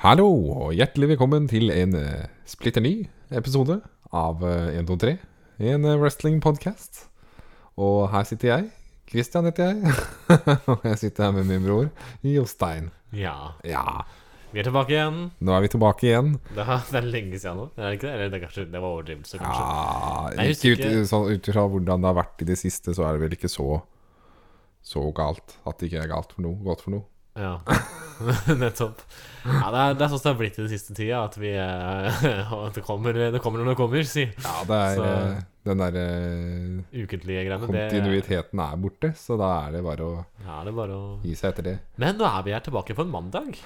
Hallo, og hjertelig velkommen til en uh, splitter ny episode av uh, 123, en uh, wrestling-podkast. Og her sitter jeg. Christian heter jeg. og jeg sitter her med min bror Jostein. Ja. Ja, Vi er tilbake igjen. nå er vi tilbake igjen. Det, det er lenge siden nå. Er det ikke det? Eller det, kanskje, det var overdrivelse, kanskje. Ja, Nei, ikke ut, ikke. sånn, ut ifra hvordan det har vært i det siste, så er det vel ikke så så galt at det ikke er galt for noe, godt for noe. Ja, nettopp. Ja, det er, det er sånn det har blitt i den siste tida, at vi eh, at det, kommer, det kommer når det kommer, si. Ja, det er Så- eh, den derre uh, Ukentlige greiene. Det, kontinuiteten er borte, så da er det bare å ja, det bare å gi seg etter det. Men nå er vi her tilbake på en mandag.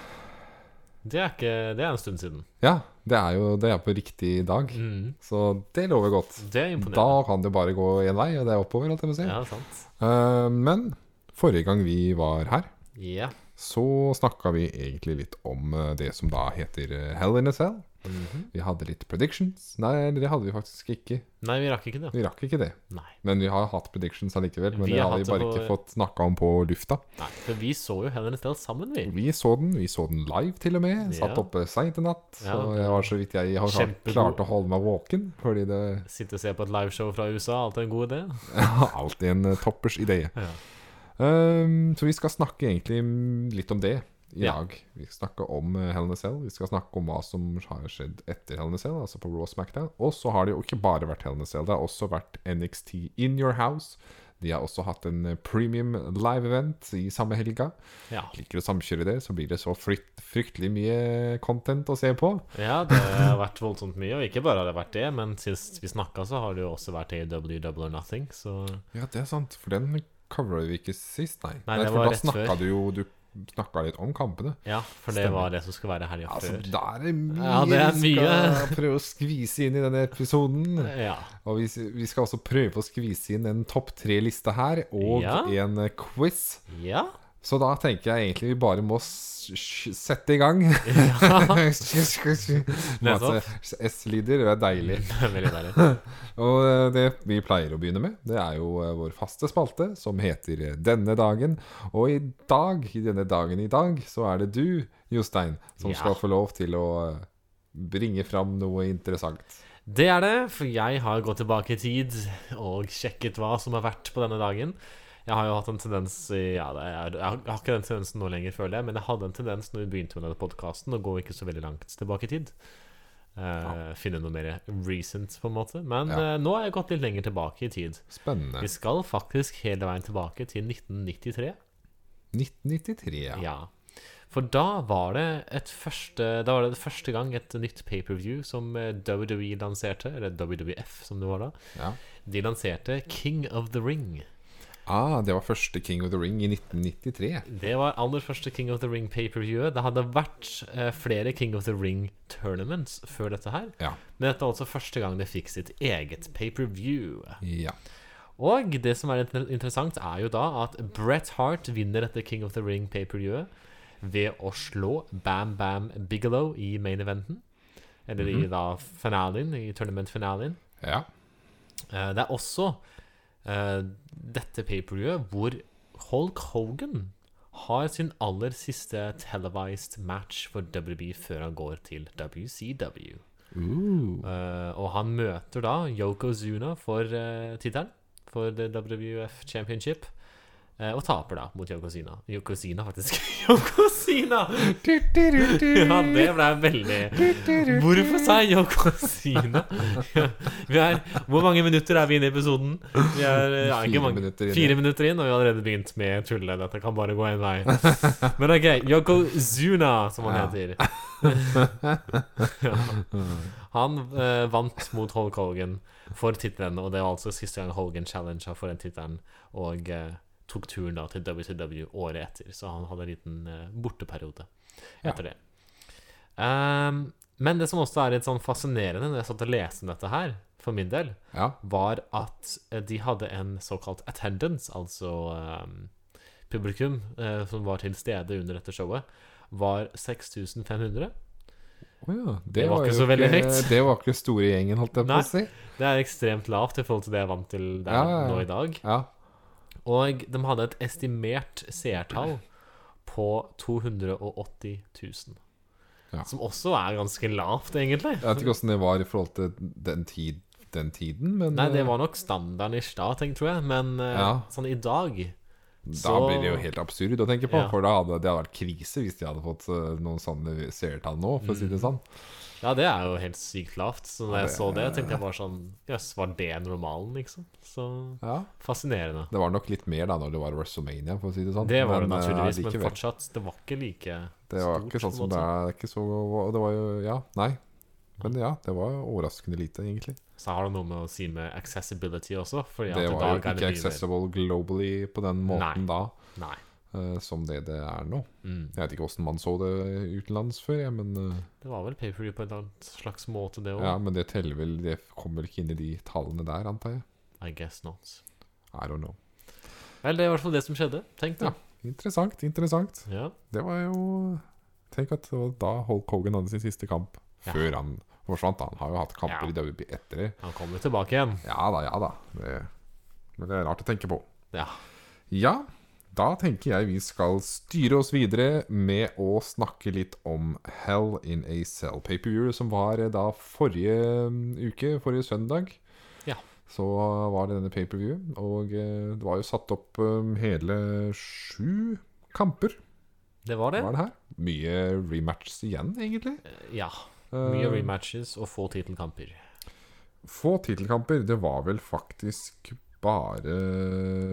Det er, ikke, det er en stund siden. Ja, det er jo det er på riktig dag, Mm, så det lover godt. det Da kan det bare gå én vei, og det er oppover. Alt si. Ja, sant. Eh, men forrige gang vi var her, Ja. Så snakka vi egentlig litt om eh, det som da heter eh, Hell in a Cell. Mhm. Vi hadde litt predictions. Nei, det hadde vi faktisk ikke. Nei, vi rakk ikke det. Vi rakk ikke det. Nei. Men vi har hatt predictions allikevel. Men Vi det har vi bare på- ikke fått snakka om på lufta. Nei, For vi så jo Hell in a Cell sammen, vi. Vi så den. Vi så den live, til og med. Satt oppe seint i natt. Så Ja. jeg var så vidt jeg har klart, Kjempegod. klart å holde meg våken. Fordi det Sitte og se på et liveshow fra USA, alltid en god idé. alltid en eh, toppers idé. Ja. Um, så vi skal snakke egentlig litt om det i Ja. dag. Vi skal snakke om uh, Hell in a Cell. Vi skal snakke om hva som har skjedd etter Hell in a Cell, altså på Raw Smackdown. Og så har det jo ikke bare vært Hell in a Cell, det har også vært NXT In Your House. De har også hatt en uh, premium live-event i samme helga. Ja. Liker å samkjøre det, så blir det så frykt, fryktelig mye content å se på. Ja, det har vært voldsomt mye, og ikke bare har det vært det, men sist vi snakka, så har det jo også vært AW Double or Nothing, så Ja, det er sant, for den covra vi ikke sist, nei. Nei, det for var da snakka du jo Du snakka litt om kampene. ja, for det Stemmer. var det som skulle være helga Altså, før. da er det mye Ja, det er mye vi skal prøve å skvise inn i denne episoden. Ja. Og vi, vi skal også prøve å skvise inn en topp tre-liste her, og Ja. en quiz. ja. Så da tenker jeg egentlig vi bare må sette i gang. Ja. S-lyder, det er deilig. Veldig deilig. Og eh, det vi pleier å begynne med, det er jo eh, vår faste spalte, som heter eh, Denne dagen. Og i dag, i denne dagen i dag, så er det du, Jostein, som Ja. skal få lov til å bringe fram noe interessant. Det er det, for jeg har gått tilbake i tid og sjekket hva som har vært på denne dagen. Jeg har jo hatt en tendens i- ja, Jeg har ikke den tendensen nå lenger, føler jeg, men jeg hadde en tendens når vi begynte med denne podkasten, å gå ikke så veldig langt tilbake i tid. Eh, Finne noe mer recent, på en måte. Men Ja. uh, nå har jeg gått litt lenger tilbake i tid. Spennende. Vi skal faktisk hele veien tilbake til 1993. 1993, ja. Ja. For da var første Da var det første gang et nytt paperview som eh, WWE lanserte, eller WWF som det var da. ja. De lanserte King of the Ring. Ah, det var første King of the Ring i 1993. Det var aller første King of the Ring paperviewet. Det hadde vært eh, flere King of the Ring tournaments før dette her. Ja. Men dette var altså første gang det fikk sitt eget paperview. ja. Og det som er interessant, er jo da at Bret Hart vinner dette King of the Ring paperviewet ved å slå Bam Bam Bigelow i main eventen. Eller i da finalen, i tournament finalen. Ja. Eh, Det er også eh, dette paperviewet hvor Hulk Hogan har sin aller siste televised match for WB før han går til WCW. Uh. Eh, og han møter da Yokozuna for uh, tittelen for the WWF Championship. Eh, og taper da mot Yokozuna. Yokozuna, faktisk. Yokozuna! Ja, det ble veldig Hvorfor sa jeg Yokozuna? Vi er, hvor mange minutter er vi inne i episoden? Vi er ja, ikke Fire mange, minutter. Fire minutter inn, og vi har allerede begynt med tullet. Dette kan bare gå en vei. Men ok, Yokozuna, som han heter. Ja. Han eh, vant mot Hulk Hogan for tittelen, og det var altså siste gang Hogan challengea for den tittelen, og eh, tok turen da til WCW året etter, så han hadde en liten eh, borteperiode etter det. Um, men det som også er litt sånn fascinerende når jeg satt og leste om dette her, for min del, Ja. var at eh, de hadde en såkalt attendance, altså um, publikum uh, som var til stede under dette showet, var 6500. Å ja. Det var ikke så veldig høyt. Det var ikke store gjengen, holdt jeg på å si. Det er ekstremt lavt i forhold til det jeg vant til der Ja, ja, ja. nå i dag. Og de hadde et estimert seertall på 280 000. Ja. Som også er ganske lavt, egentlig. Jeg vet ikke åssen det var i forhold til den, tid, den tiden, men Nei, det eh, var nok standarden i stad, tror jeg. Men eh, Ja. sånn i dag da så- blir det jo helt absurd å tenke på. Ja. For da hadde det hadde vært krise hvis de hadde fått eh, noen sånne seertall nå, for å si det sånn. Ja, det er jo helt sykt lavt. Så når jeg så det, tenkte jeg bare sånn Jøss, var det normalen, liksom? Så Ja. fascinerende. Det var nok litt mer da når det var WrestleMania, for å si det sånn. Det var det Men, eh, naturligvis, men likevel. fortsatt, det var ikke like Det var stort, ikke sånn som en det er ikke så Det var jo Ja, nei. Men ja, det var overraskende lite, egentlig. Så har det noe med å si med accessibility også. Det Det var jo er ikke det accessible globally på den måten Nei. da Nei. Eh, som det det er nå. Mm. Jeg vet ikke åssen man så det utenlands før, jeg, men uh, Det var vel paperview på en annen slags måte, det òg. Ja, men det teller vel Det kommer ikke inn i de tallene der, antar jeg. I guess not. I don't know. Vel, det er i hvert fall det som skjedde. Tenk det. Interessant, interessant. Ja. Det var jo Tenk at det var da Hulk Hogan hadde sin siste kamp. Ja. Før han forsvant. Han har jo hatt kamper Ja. i WWE etter det. Han kommer tilbake igjen. Ja da, ja da. Det, men det er rart å tenke på. Ja. Ja, da tenker jeg vi skal styre oss videre med å snakke litt om Hell in a Cell Paperview, som var eh, da forrige mm, uke, forrige søndag. Ja. Så var det denne paperview, og eh, det var jo satt opp eh, hele sju kamper. Det var det. Var det her. Mye rematches igjen, egentlig. Ja. Mye Eh, rematches og få tittelkamper. Få tittelkamper. Det var vel faktisk bare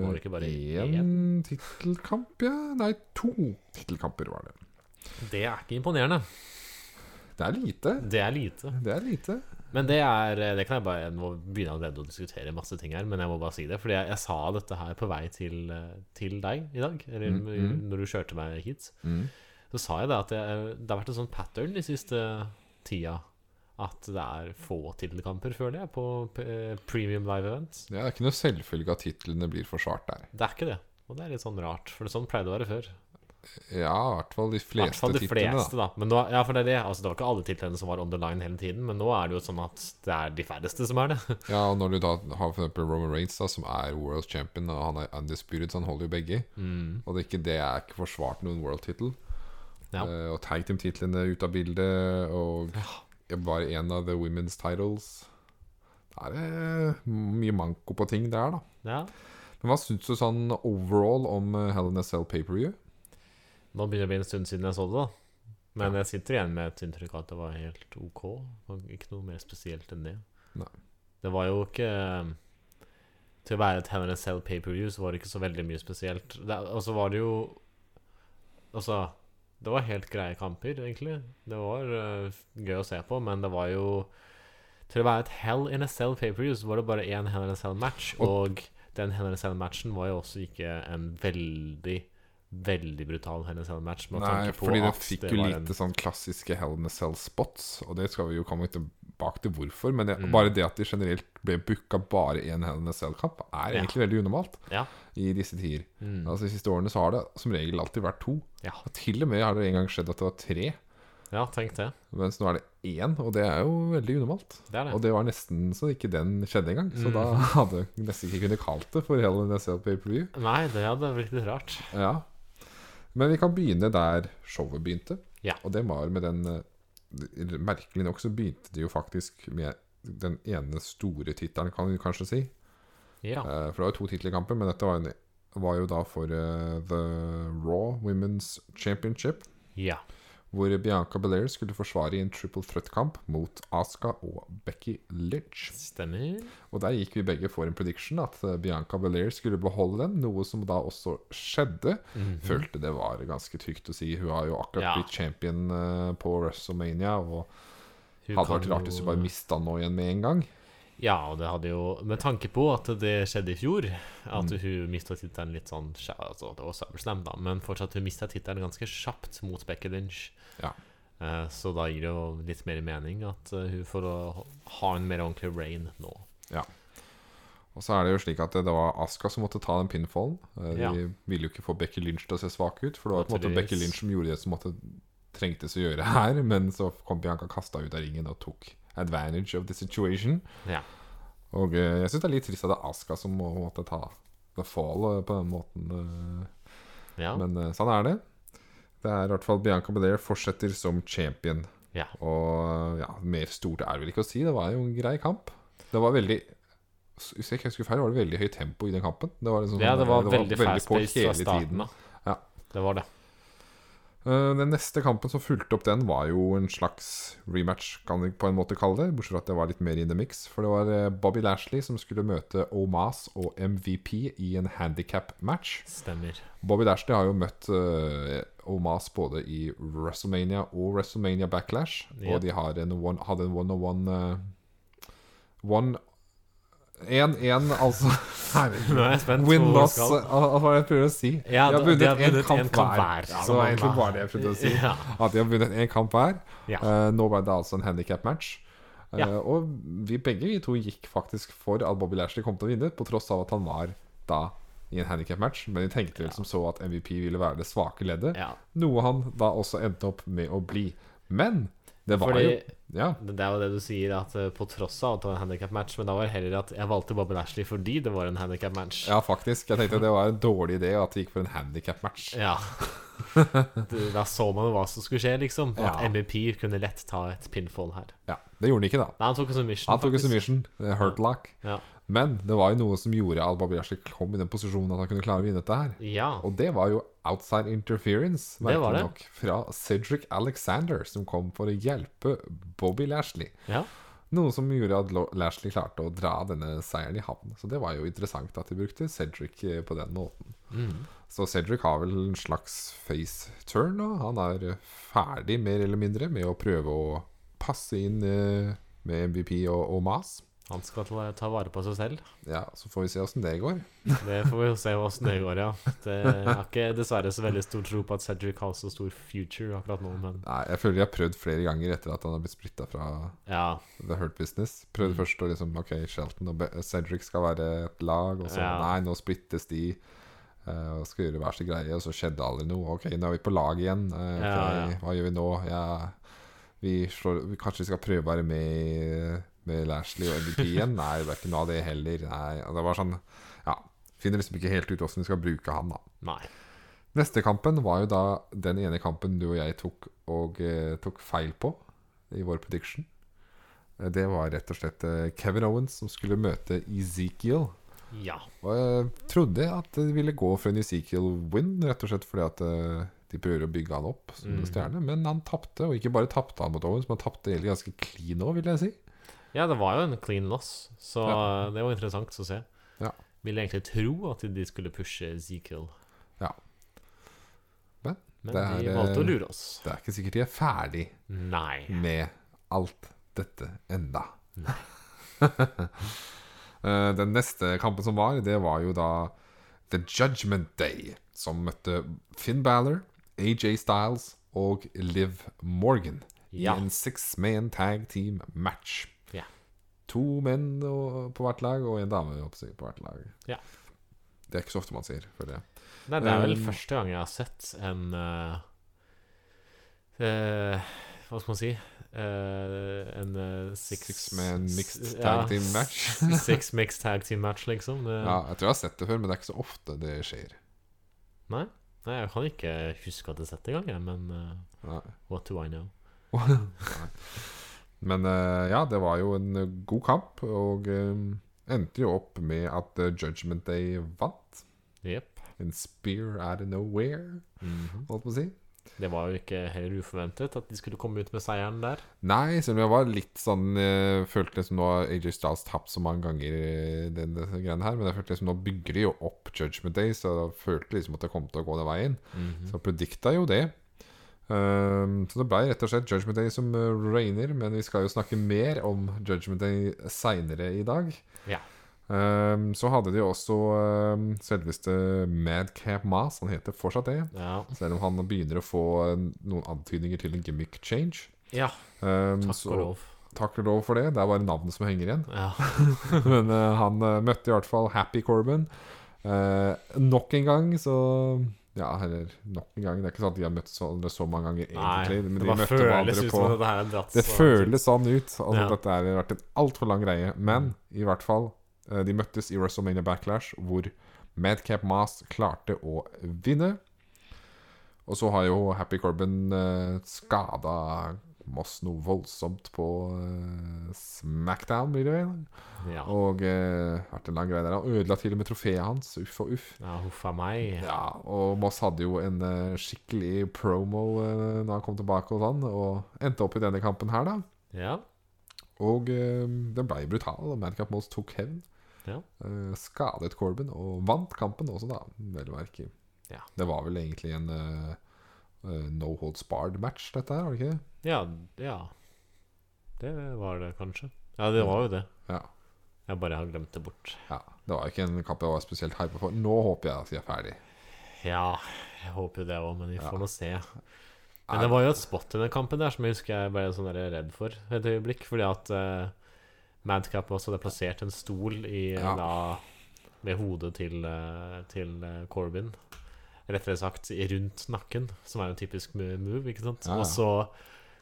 Var det ikke bare én tittelkamp, ja? Nei, to tittelkamper var det. Det er ikke imponerende. Det er lite. Det er lite. Det er lite. Men det er Det kan jeg bare Jeg må begynne allerede å diskutere masse ting her, men jeg må bare si det. Fordi jeg, jeg sa dette her på vei til, til deg i dag, eller Mm, mm. når du kjørte meg hit. Mm. Så sa jeg det at jeg, det har vært en sånn pattern de siste tida. At det er få tittelkamper, føler jeg, på eh, premium live events. Det er ikke noe selvfølge at titlene blir forsvart der. Det er ikke det. Og det er litt sånn rart, for det sånn pleide det å være før. Ja, i hvert fall de I hvert fleste fall de titlene. fleste, da. Men nå, ja, for det er det. Altså, det var ikke alle titlene som var on the line hele tiden, men nå er det jo sånn at det er de færreste som er det. Ja, og når du da har for eksempel Roman Reigns, da, som er world champion, og han er undisputed, så han holder jo begge. Mm. Og det er ikke, det er ikke forsvart noen World-title Ja. Uh, og tag team-titlene ut av bildet, og bare en av the women's titles. Det er eh, mye manko på ting der, da. ja. Men hva syns du sånn overall om eh, Hell in a Cell Paperview? Nå begynner det å bli en stund siden jeg så det, da. Men jeg sitter igjen med et inntrykk av at det var helt ok. Ikke noe mer spesielt enn det. Nei. Det var jo ikke Til å være et Hell in a Cell pay-per-view, så var det ikke så veldig mye spesielt. Og så var det jo Altså Det var helt greie kamper, egentlig. Det var uh, gøy å se på, men det var jo Til å være et Hell in a Cell pay-per-view, så var det bare én Hell in a Cell-match. Og den Hell in a Cell-matchen var jo også ikke en veldig Veldig brutal Hell in a Cell-match. Nei, fordi det fikk det jo lite lite sånn klassiske Hell in a Cell spots, og det skal vi jo komme tilbake til hvorfor. Men det, Mm. bare det at de generelt ble booka bare én Hell in a Cell-kamp, er Ja. egentlig veldig unormalt Ja. i disse tider. Mm. Altså De siste årene så har det som regel alltid vært to. Ja. Og til og med har det en gang skjedd at det var tre, ja, tenk det. mens nå er det én, og det er jo veldig unormalt. Det det. Og det var nesten så ikke den skjedde engang. Så Mm. da hadde jeg nesten ikke kunnet kalt det for Hell in a Cell Pay-Per-View. Nei, det hadde blitt litt rart. Ja. Men vi kan begynne der showet begynte. Ja. Og det var med den eh, Merkelig nok så begynte det jo faktisk med den ene store tittelen, kan vi kanskje si. Ja. Eh, For det var jo to titler i kampen, men dette var, en, var jo da for uh, The Raw Women's Championship. ja. Hvor Bianca Belair skulle forsvare i en triple threat-kamp mot Asuka og Becky Lynch. Stemmer. Og der gikk vi begge for en prediction at eh, Bianca Belair skulle beholde den, noe som da også skjedde. Mhm. Følte det var ganske trygt å si. Hun har jo akkurat Ja. blitt champion eh, på WrestleMania, og Hun hadde vært rart hvis hun bare mista den nå igjen med en gang. Ja, og det hadde jo Med tanke på at det skjedde i fjor, at Mm. hun mista tittelen litt sånn altså, Det var SummerSlam, da, men fortsatt hun mista tittelen ganske kjapt mot Becky Lynch. Ja. Eh, så da gir det jo litt mer mening at eh, hun får ha en mer ordentlig rain nå. Og så er det jo slik at det, det var Aska som måtte ta den pinfallen. Eh, De Ja. ville jo ikke få Becky Lynch til å se svak ut, for det var på en måte Naturligvis. Becky Lynch som gjorde det som måtte, trengtes å gjøre her. Men så kom Bianca kasta ut av ringen og tok advantage of the situation. Ja. Og eh, jeg syns det er litt trist at det er Aska som må måtte ta the fall eh, på den måten. eh. ja. Men eh, sånn er det. Det er i hvert fall Bianca Belair fortsetter som champion. Ja. Og ja, mer stort er det vel ikke å si. Det var jo en grei kamp. Det var veldig Hvis jeg ikke husker feil, var det veldig høyt tempo i den kampen. Det var, liksom, Ja, det var veldig på fast-paced fra starten av. Ja. Det var det. Eh, Den neste kampen som fulgte opp den, var jo en slags rematch, kan vi på en måte kalle det. Bortsett fra at det var litt mer in the mix. For det var eh, Bobby Lashley som skulle møte Omas og MVP i en handikap-match. Stemmer. Bobby Lashley har jo møtt eh, Omas både i WrestleMania og WrestleMania Backlash. Yep. Og de har en one, hadde en one-on-one uh, One 1-1, altså. Herregud. Nå er jeg spent Win loss. Hva var det jeg prøvde å si? Ja, de har vunnet én kamp, kamp hver. Ja, det var egentlig bare det jeg prøvde å si. Ja. At de har vunnet én kamp hver. Ja. Eh, nå ble det altså en handikap-match. Uh, og vi begge vi to gikk faktisk for at Bobby Lashley kom til å vinne, på tross av at han var da i en handikap-match. Men de tenkte vel som så at MVP ville være det svake leddet. Ja. Noe han da også endte opp med å bli. Men det var Fordi jo Ja. det er jo det du sier, at eh, på tross av at det var en handikap-match, men da var det heller at jeg valgte Bobby Lashley fordi det var en handikap-match. ja, faktisk. Jeg tenkte det var en dårlig idé at det gikk for en handikap-match. Ja. Da så man jo hva som skulle skje, liksom. At Ja. MVP kunne lett ta et pinfall her. Ja, Det gjorde han ikke, da. Nei, han tok en submission. Han tok en submission. Hurtlock. Hurt lock. Ja. Men det var jo noe som gjorde Lashley kom i den posisjonen at han kunne klare å vinne dette her. ja. Og det var jo outside interference, merkelig nok, fra Cedric Alexander, som kom for å hjelpe Bobby Lashley. ja. Noe som gjorde at Lashley klarte å dra denne seieren i havn. Så det var jo interessant at de brukte Cedric eh, på den måten. Mm. Så Cedric har vel en slags face turn nå. Han er eh, ferdig, mer eller mindre, med å prøve å passe inn eh, med MVP og, og Mas. Han skal ta vare på seg selv. Ja, Så får vi se åssen det går. Det får vi se åssen det går, ja. Det er har ikke dessverre så veldig stor tro på at Cedric har så stor future akkurat nå, men Nei, Jeg føler jeg har prøvd flere ganger etter at han har blitt splitta fra ja. The Hurt Business. Prøvde Mm. først å liksom Ok, Shelton og Cedric skal være et lag, og så Ja. Nei, nå splittes de. og skal gjøre hver sin greie, og så skjedde aldri noe. Ok, nå er vi på lag igjen. eh, ok, Ja, ja. Hva gjør vi nå? Ja, vi slår vi, Kanskje vi skal prøve å være med med Lashley og MVP igjen? Nei, det er ikke noe av det heller. Nei, og det var sånn Ja. Finner liksom ikke helt ut åssen vi skal bruke han, da. Nei. Neste kampen var jo da den ene kampen du og jeg tok, og, eh, tok feil på i vår prediction. Eh, Det var rett og slett eh, Kevin Owens som skulle møte Ezekiel. Ja. Og jeg trodde at det ville gå for en Ezekiel-win, rett og slett fordi at eh, de prøver å bygge han opp som Mm. stjerne. Men han tapte, og ikke bare tapte han mot Owens, men han tapte egentlig ganske clean òg, vil jeg si. Ja, det var jo en clean loss, så Ja. det var interessant å se. Ja. Ville egentlig tro at de skulle pushe Ezekiel. Ja. Men Men det de er, valgte å lure oss. Det er ikke sikkert de er ferdig Nei. med alt dette enda. Nei. Eh, Den neste kampen som var, det var jo da The Judgment Day, som møtte Finn Balor, AJ Styles og Liv Morgan Ja. i en six man tag team match. Ja. To menn på hvert lag og en dame på hvert lag. Ja. Det er ikke så ofte man sier, føler jeg. Nei, det er vel Um, første gang jeg har sett en uh, uh, Hva skal man si Uh, En six, Six man mixed tag team match. six mixed tag team match, liksom. Ja, jeg tror jeg har sett det før, men det er ikke så ofte det skjer. Nei? Nei, jeg kan ikke huske at jeg har sett det engang, men what do I know? Men eh, ja, det var jo en eh, god kamp, og eh, endte jo opp med at Judgment Day vant. Yep. En spear out of nowhere, Mhm. holdt på å si. Det var jo ikke heller uforventet at de skulle komme ut med seieren der. Nei, selv om jeg var litt sånn eh, Følte som nå har AJ Styles tapt så mange ganger den, den, her, men jeg følte liksom nå bygger de jo opp Judgment Day, så jeg følte liksom at det kom til å gå den veien. Mhm. Så predikta jo det. Ehm, så det ble rett og slett Judgment Day som uh, rainer, men vi skal jo snakke mer om Judgment Day seinere i dag. Ja. Um, så hadde de også um, selveste Madcap Mas, han heter fortsatt det. Ja. Selv om han begynner å få eh, noen antydninger til en gimmick change. ja. um, Takk og lov. Takk og lov for det. Det er bare navnet som henger igjen. Ja. Men uh, han eh, møtte i hvert fall Happy Corbin. Uh, nok en gang, så Ja, eller nok en gang. Det er ikke sånn at de har møtt hverandre så mange ganger, Nei. Men det de møtte hverandre på dratt Det så- føles sånn ut. Altså, Ja. Dette har vært en altfor lang greie. Men i hvert fall, eh, de møttes i WrestleMania Backlash, hvor Madcap Mas klarte å vinne. Og så har jo Happy Corbin uh, skada Moss noe voldsomt på uh, Smackdown, blir det vel. Ja. Og uh, vært en lang greie der. Han ødela til og med trofeet hans. Uff og uff. ja, huff a meg. Ja, og Moss hadde jo en uh, skikkelig promo uh, når han kom tilbake og sånn, og endte opp i denne kampen her, da. Ja. Og uh, den blei brutal, Madcap Moss tok hevn. Ja. Skadet Corbin, og vant kampen også, da, vel å merke. Ja. Det var vel egentlig en no holds barred-match, dette her, var det ikke det? ja. Ja. Det var det kanskje. Ja, det var jo det. Ja. Jeg bare har glemt det bort. ja. Det var ikke en kamp jeg var spesielt hypa for. Nå håper jeg at de er ferdig. Ja, jeg håper jo det òg, men vi får Ja. nå se. Men det var jo et spot i den kampen der som jeg husker jeg ble sånn redd for et øyeblikk. Fordi at uh, Madcap også hadde plassert en stol i Ja. da Med hodet til, uh, til uh, Corbin. Rettere sagt rundt nakken, som er en typisk move. ikke sant? Ja, ja. Og så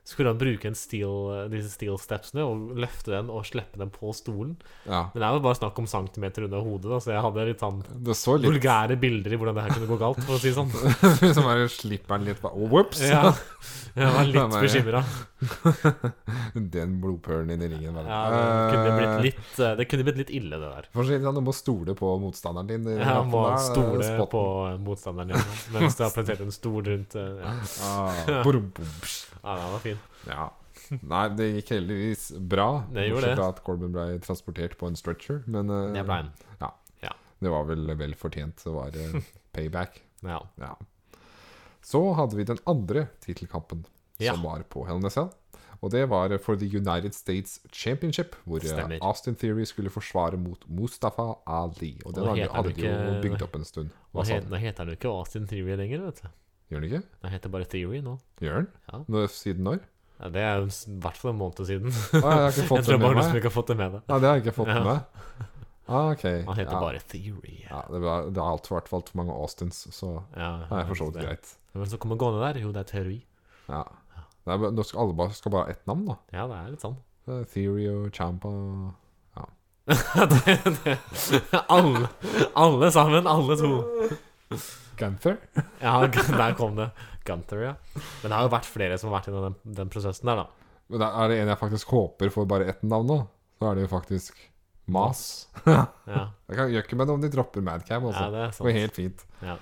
skulle han bruke en steel, disse steel stepsene og løfte den og slippe den på stolen. Ja. Men det er jo bare snakk om centimeter under hodet, da, så jeg hadde litt sånn så litt vulgære bilder i hvordan det her kunne gå galt, for å si det sånn. Som bare slipper den litt bare Whoops! Ja, jeg var litt bekymra. Den blodpølen inni i ringen. Bare. Ja, det kunne blitt Eh, litt, eh, det kunne blitt litt ille, det der. For å si sånn, Du må stole på motstanderen din. Ja, må stole spotten. på motstanderen din mens du har plassert en stol rundt eh, Ja, Ah, brum, brum. Ja den var fin. Ja. Nei, det gikk heldigvis bra. Det gjorde det. at Corbin ble transportert på en stretcher. Men uh, Det ble en. det var vel vel fortjent. Det var uh, payback. Ja. Ja. Så hadde vi den andre tittelkampen, Ja. som var på Hell Nessel. Og det var for The United States Championship, hvor eh, Stemmer. Austin Theory skulle forsvare mot Mustafa Ali. Og den hadde, han jo bygd opp en stund. Nå Hva het, nå heter han jo ikke Austin Theory lenger, vet du. Gjør den ikke? Den heter bare Theory nå. Gjør den? Ja. Nå, siden når? Ja, det er i hvert fall en måned siden. Ah, jeg har ikke Jeg tror bare du ikke har fått det med deg. Ja, det har jeg ikke fått Ja. med. Ah, ok. Han heter ja. bare Theory. ja, det, var, det for, hvert fall for mange Austins, så Ja, det er for så vidt greit. Men så kommer gående der. Jo, det er Theory. Ja. Det er, nå skal alle bare, skal bare ha ett navn, da. Ja, det er litt sånn. Det er Theory og Champa det, det, alle, alle sammen, alle to. Gunther. Ja, der kom det. Gunther, ja. Men det har jo vært flere som har vært i den, den prosessen der, da. Men da er det en jeg faktisk håper får bare ett navn nå, så er det jo faktisk Mas. Ja, Det kan, gjør ikke meg noe om de dropper Madcam, ja altså. det er sant. det går helt fint. Ja.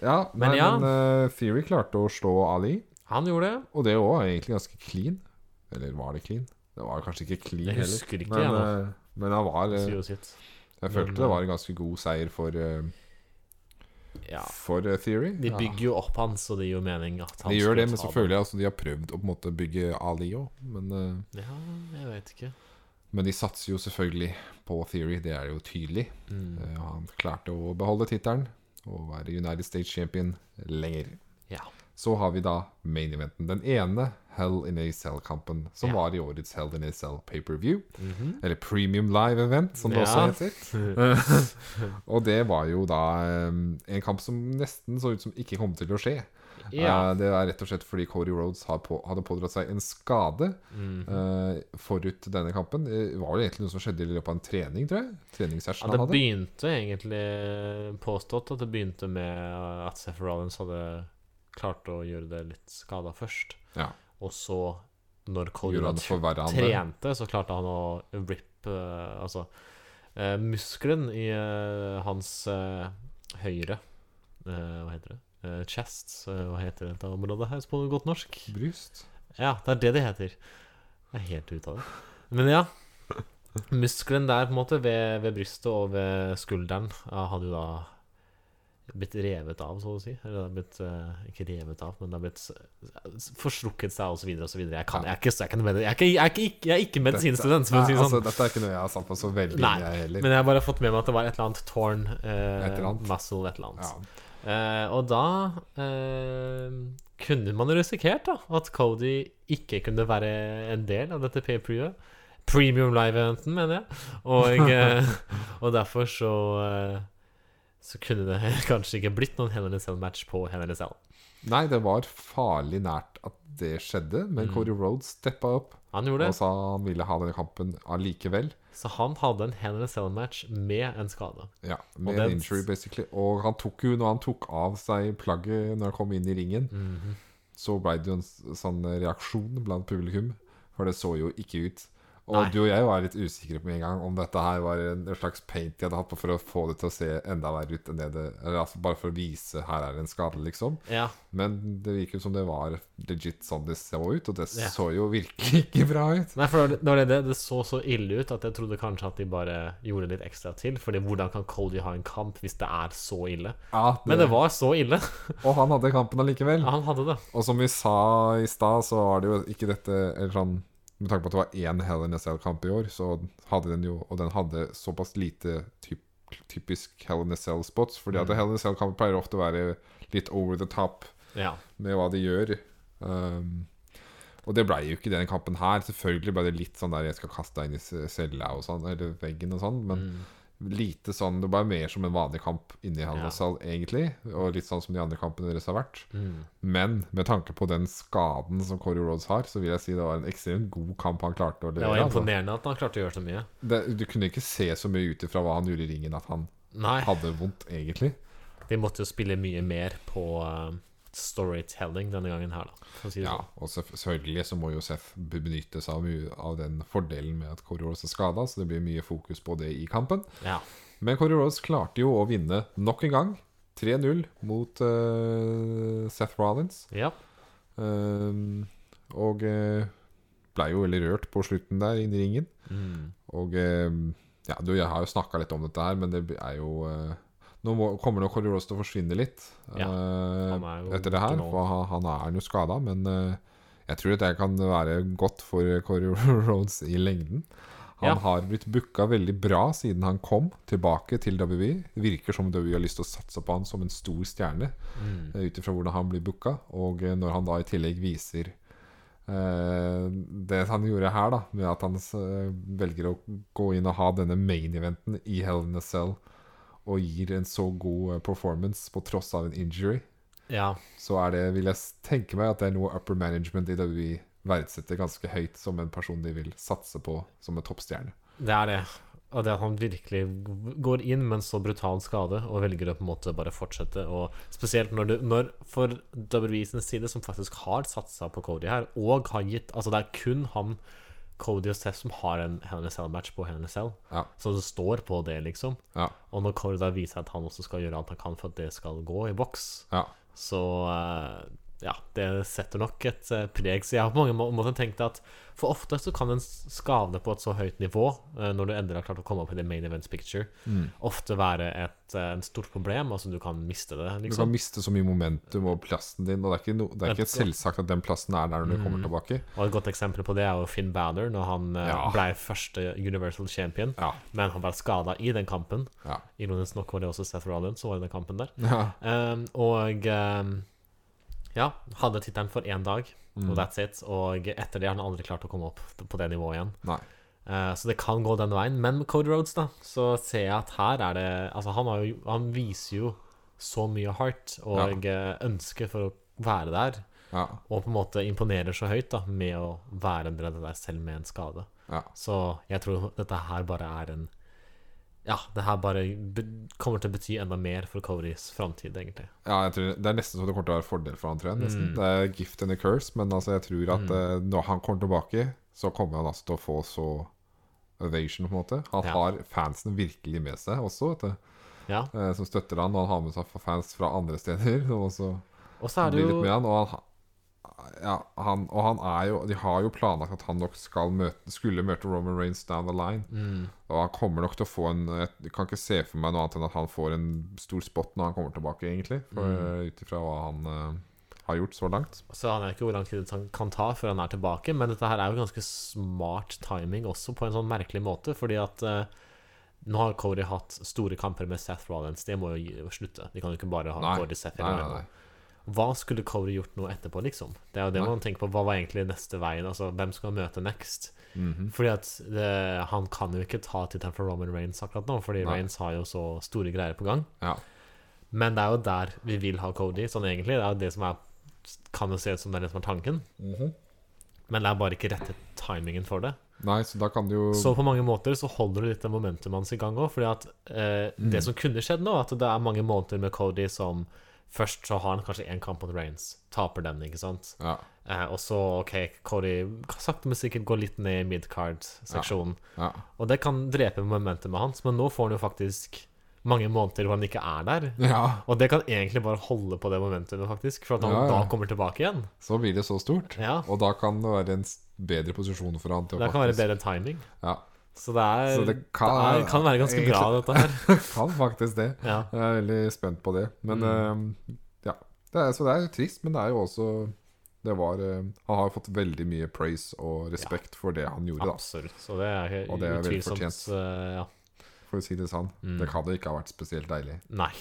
Ja, Men men, ja. men uh, Theory klarte å slå Ali, Han gjorde det. og det òg er egentlig ganske clean. Eller var det clean? Det var kanskje ikke clean Jeg heller. husker ikke, men, jeg eh, men han var uh. Jeg følte Men, det var en ganske god seier for, eh, Ja. for eh, Theory. De Ja. bygger jo opp han, så det gir jo mening at han De gjør det, men selvfølgelig så føler jeg altså de har prøvd å på en måte bygge Ali òg. Men, uh, Ja, jeg vet ikke. men de satser jo selvfølgelig på Theory, det er jo tydelig. Mm. Uh, Han klarte å beholde tittelen og være United States champion lenger. Ja. Så har vi da main eventen. Den ene Hell in a Cell-kampen, som Ja. var i årets Hell in a Cell pay-per-view. Mhm. Eller Premium Live Event, som det Ja. også heter. og det var jo da um, en kamp som nesten så ut som ikke kom til å skje. Ja. Uh, det er rett og slett fordi Cody Rhodes på, hadde pådratt seg en skade mm -hmm. uh, forut denne kampen. Det var jo egentlig noe som skjedde i løpet av en trening, tror jeg. Ja, Treningssession det han hadde. begynte egentlig påstått at det begynte med at Seth Rollins hadde klart å gjøre det litt skada først. Ja. Og så, når det. trente, så klarte han å rip uh, Altså uh, muskelen i uh, hans høyre Hva heter det? Chest. hva heter dette området her på godt norsk? Bryst. Ja, det er det det heter. Jeg er helt ute av det. Men ja. Muskelen der på en måte ved, ved brystet og ved skulderen hadde jo da blitt revet av, så å si. Eller det har blitt uh, Ikke revet av, men det har blitt forstrukket seg, osv., osv. Jeg, kan- jeg, er ikke- jeg, kan jeg, er ikke- jeg, er ikke- jeg er ikke medisinstudent, Dette, si sånn. altså, dette er ikke noe jeg har satt på så veldig Nei, jeg heller. Men jeg har bare fått med meg at det var et eller annet torn uh, Et eller annet. muscle, et eller annet. ja. Uh, og da uh, kunne man risikert da at Cody ikke kunne være en del av dette pay-per-viewet. Premium live-eventen, mener jeg. Og, eh, og derfor så eh, Så kunne det kanskje ikke blitt noen Hell in a Cell-match på Hell in a Cell. Nei, det var farlig nært at det skjedde, men Mm. Cody Rhodes steppa opp og sa han ville ha denne kampen allikevel. Så han hadde en Hell in a Cell-match med en skade. Ja, med en injury, basically. Og han tok jo, når han tok av seg plagget når han kom inn i ringen, Mhm. så ble det jo en sånn reaksjon blant publikum. For det så jo ikke ut. Og Nei. du og jeg var litt usikre på en gang om dette her var en slags paint de hadde hatt på for å få det til å se enda verre ut enn det det Eller altså bare for å vise her er det en skade, liksom. Ja. Men det virker som det var legit sånn det så ut, og det Ja. så jo virkelig ikke bra ut. Nei, for det, det, det, det så så ille ut at jeg trodde kanskje at de bare gjorde litt ekstra til. Fordi hvordan kan Cody ha en kamp hvis det er så ille? Ja, Men det var så ille. Og han hadde kampen allikevel. Han hadde det. Og som vi sa i stad, så var det jo ikke dette eller sånn, Med tanke på at det var én Hell in a Cell-kamp i år, så hadde den jo Og den hadde såpass lite typ, typisk Hell in a Cell-spots. Fordi at Mm. Hell in a Cell-kamper pleier ofte å være litt over the top Ja. med hva de gjør. Um, og det blei jo ikke den kampen her. Selvfølgelig ble det litt sånn der jeg skal kaste deg inn i ce- cella og sånn, eller veggen og sånn, men Mm. Lite sånn Det var mer som en vanlig kamp inni Hell Ja. egentlig. Og litt sånn som de andre kampene deres har vært. Mm. Men med tanke på den skaden som Corey Rhodes har, så vil jeg si det var en ekstremt god kamp han klarte å Det var imponerende Altså. imponerende at han klarte å gjøre så mye. Det, du kunne ikke se så mye ut ifra hva han gjorde i ringen, at han Nei, hadde vondt, egentlig. de måtte jo spille mye mer på uh, storytelling denne gangen her, da. Si Ja, sånn. og selvfølgelig så må jo Seth benytte seg av, av den fordelen med at Rhodes er skada, så det blir mye fokus på det i kampen. Ja. Men Rhodes klarte jo å vinne nok en gang. 3-0 mot uh, Seth Rollins. ja. Um, og uh, blei jo veldig rørt på slutten der inne i ringen. Mm. Og eh, ja, du, jeg har jo snakka litt om dette her, men det er jo eh, Nå må, kommer nok Corey Rose til å forsvinne litt Ja, eh, er etter det her. For han, er jo skada, men eh, jeg tror at det kan være godt for Corey Rhodes i lengden. Han Ja. har blitt booka veldig bra siden han kom tilbake til WWE. Det virker som WWE har lyst til å satse på han som en stor stjerne, Mm. eh, ut ifra hvordan han blir booka. Og når han da i tillegg viser eh, det han gjorde her, da, med at han velger å gå inn og ha denne main-eventen i Hell in a Cell, og gir en så god eh, performance på tross av en injury, ja. så er det, vil jeg tenke meg at det er noe upper management i WWE verdsetter ganske høyt som en person de vil satse på som en toppstjerne. Det er det. Og det at han virkelig går inn med en så brutal skade og velger å på en måte bare fortsette. Og spesielt når du når For WWE sin side, som faktisk har satsa på Cody her, og har gitt Altså, det er kun han, Cody og Seth, som har en Hell in Cell-match på Hell in Cell. Ja. Så det står på det, liksom. Ja, Og når Cody da viser at han også skal gjøre alt han kan for at det skal gå i boks, ja, så eh, ja, det setter nok et eh, preg. Så jeg har på mange måter tenkt at for ofte så kan en skade på et så høyt nivå, eh, når du endelig har klart å komme opp i det main events picture, Mm. ofte være et eh, en stort problem. Altså du kan miste det, Du kan liksom. miste så mye momentum og plassen din, og det er ikke, no, det er ikke Et- selvsagt at den plassen er der når du kommer Mm. tilbake. Og et godt eksempel på det er jo Finn Balor, når han Ja. ble første Universal Champion, Ja, men han ble skada i den kampen. ja, Ironisk nok var det også Seth Rollins som var i den kampen der. ja. Um, og um, ja, hadde tittelen for én dag, Mm. og that's it. Og etter det har han aldri klart å komme opp på det nivået igjen. Nei. Uh, så det kan gå den veien. Men med Cody Rhodes, da, så ser jeg at her er det Altså, han, har jo, han viser jo så mye heart og ja. ønske for å være der. Ja, Og på en måte imponerer så høyt da med å være en det der selv med en skade. ja. Så jeg tror dette her bare er en Ja, det her bare kommer til å bety enda mer for Codys framtid, egentlig. Ja, jeg tror, Det er nesten så det kommer til å være fordel for han, tror jeg. Nesten. Mm. Det er gift and a curse, men altså, jeg tror at Mm. eh, når han kommer tilbake, så kommer han altså til å få så ovation, på en måte. Han Ja. har fansen virkelig med seg også, vet du. Ja. Eh, som støtter han, og han har med seg fans fra andre steder. Som også Og så er det jo litt med han, og han, ja, han, og han er jo De har jo planlagt at han nok skal møte, skulle møte Roman Reigns down the line. mm, Og han kommer nok til å få en Jeg kan ikke se for meg noe annet enn at han får en stor spot når han kommer tilbake, egentlig. Mm. Ut ifra hva han uh, har gjort så langt. Så han er ikke hvor lang tid han kan ta før han er tilbake. Men dette her er jo ganske smart timing også, på en sånn merkelig måte. Fordi at uh, nå har Cody hatt store kamper med Seth Rollins. Det må jo slutte. De kan jo ikke bare ha Nei. Cody Seth hele veien. Hva skulle Cody gjort nå etterpå, liksom? Det er jo det man tenker på. Hva var egentlig neste veien? Altså, hvem skal han møte next? Mhm. Fordi at det, han kan jo ikke ta tittelen for Roman Reigns akkurat nå, fordi Nei. Reigns har jo så store greier på gang. Ja. Men det er jo der vi vil ha Cody, sånn egentlig. Det er jo det som er Kan jo se ut som det er det som er tanken. Mhm. Men det er bare ikke rette timingen for det. Nei, så da kan du jo Så på mange måter så holder du litt den momentumet hans i gang òg. Fordi at eh, Mm. det som kunne skjedd nå, at det er mange måneder med Cody som Først så har han kanskje én kamp mot Reigns, taper den, ikke sant. Ja. Eh, og så, OK, Cody sakte, men sikkert går litt ned i midcard-seksjonen. ja. Og det kan drepe momentumet hans, men nå får han jo faktisk mange måneder hvor han ikke er der. ja. Og det kan egentlig bare holde på det momentumet, faktisk, for at han Ja, ja. da kommer tilbake igjen. Så blir det så stort. Ja, Og da kan det være en bedre posisjon for han til å Det kan være bedre timing. Ja. Så det, er, Så det det, kan- er, kan være ganske bra, dette her. Kan faktisk det. Ja. Jeg er veldig spent på det. Men Mm. uh, ja. Det er, så det er jo trist, men det er jo også det var, uh, Han har fått veldig mye praise og respekt for det han gjorde, da, Absolutt. Så det er Og det er veldig fortjent. Uh, ja. for å si det sånn. Mm. Det kan jo ikke ha vært spesielt deilig. Nei,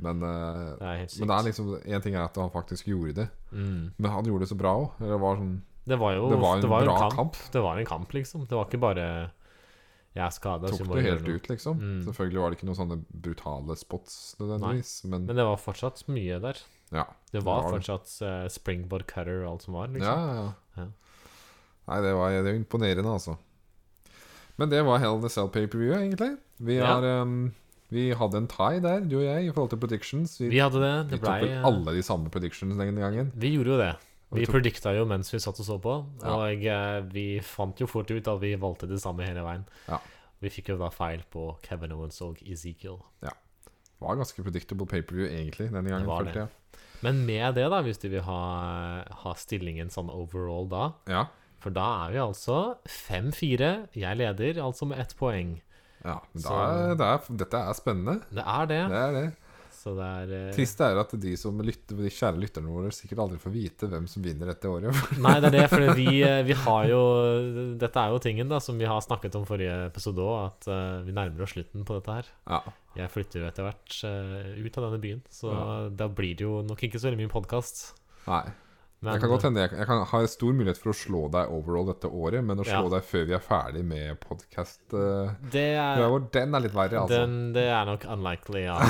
Men, eh, det er men det er liksom En ting er at han faktisk gjorde det, mm. men han gjorde det så bra òg. Det var sånn Det var jo Det var en jo bra kamp. kamp. Det var en kamp, liksom. Det var ikke bare Jeg er skada, vi Tok det helt ut, liksom. Mm. Selvfølgelig var det ikke noen sånne brutale spots nødvendigvis, men, Men det var fortsatt mye der. ja. Det var var det. fortsatt eh, springboard cutter og alt som var, liksom. ja, ja. Ja. Nei, det var, det var imponerende, altså. Men det var Hell in the Cell paperview, egentlig. Vi, Ja. har, um, vi hadde en tie der, du og jeg, i forhold til predictions. Vi, Vi hadde det. vi Det tok vel alle de samme predictions den gangen. Vi gjorde jo det. Vi predikta jo mens vi satt og så på, og ja. vi fant jo fort ut at vi valgte det samme hele veien. Ja. Vi fikk jo da feil på Kevin Owens og Ezekiel. Ja. Det var ganske predictable paperview, egentlig, denne gangen. Det det. jeg. Men med det, da, hvis du vil ha, ha stillingen sånn overall da Ja. For da er vi altså 5-4. Jeg leder altså med ett poeng. ja men da Så- det er, dette er spennende. Det er det. Det er det. Så det er eh, Trist er at de som lytter, de kjære lytterne våre sikkert aldri får vite hvem som vinner dette året. Nei, det er det, for vi, eh, vi har jo Dette er jo tingen da som vi har snakket om forrige episode òg, at uh, vi nærmer oss slutten på dette her. ja. Jeg flytter jo etter hvert uh, ut av denne byen, så Ja. da blir det jo nok ikke så veldig mye podkast. Nei. Det kan godt hende jeg, jeg kan ha stor mulighet for å slå deg overall dette året, men å slå Ja. deg før vi er ferdig med podkast det er, Den er litt verre, altså. den, det er nok unlikely, ja.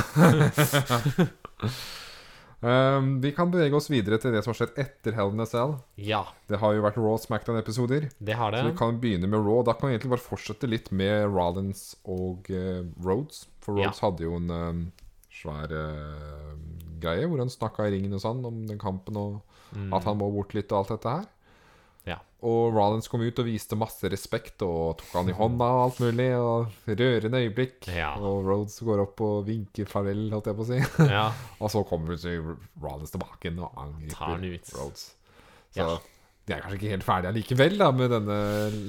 Um, vi kan bevege oss videre til det som har skjedd etter Hell in a Cell. Ja, Det har jo vært Raw Smackdown-episoder. det har det. Så vi kan begynne med Raw. Da kan vi egentlig bare fortsette litt med Rollins og uh, Rhodes. For Ja. Rhodes hadde jo en um, svær uh, greie hvor han snakka i ringen og sånn om den kampen, og Mm. at han må bort litt og alt dette her. Ja. Og Rollins kom ut og viste masse respekt og tok han i hånda og alt mulig. Og Rørende øyeblikk. Ja. Og Rhodes går opp og vinker farvel, holdt jeg på å si. Ja, og så kommer plutselig Rollins tilbake igjen og angriper. Rhodes. Så Ja. de er kanskje ikke helt ferdige allikevel da med denne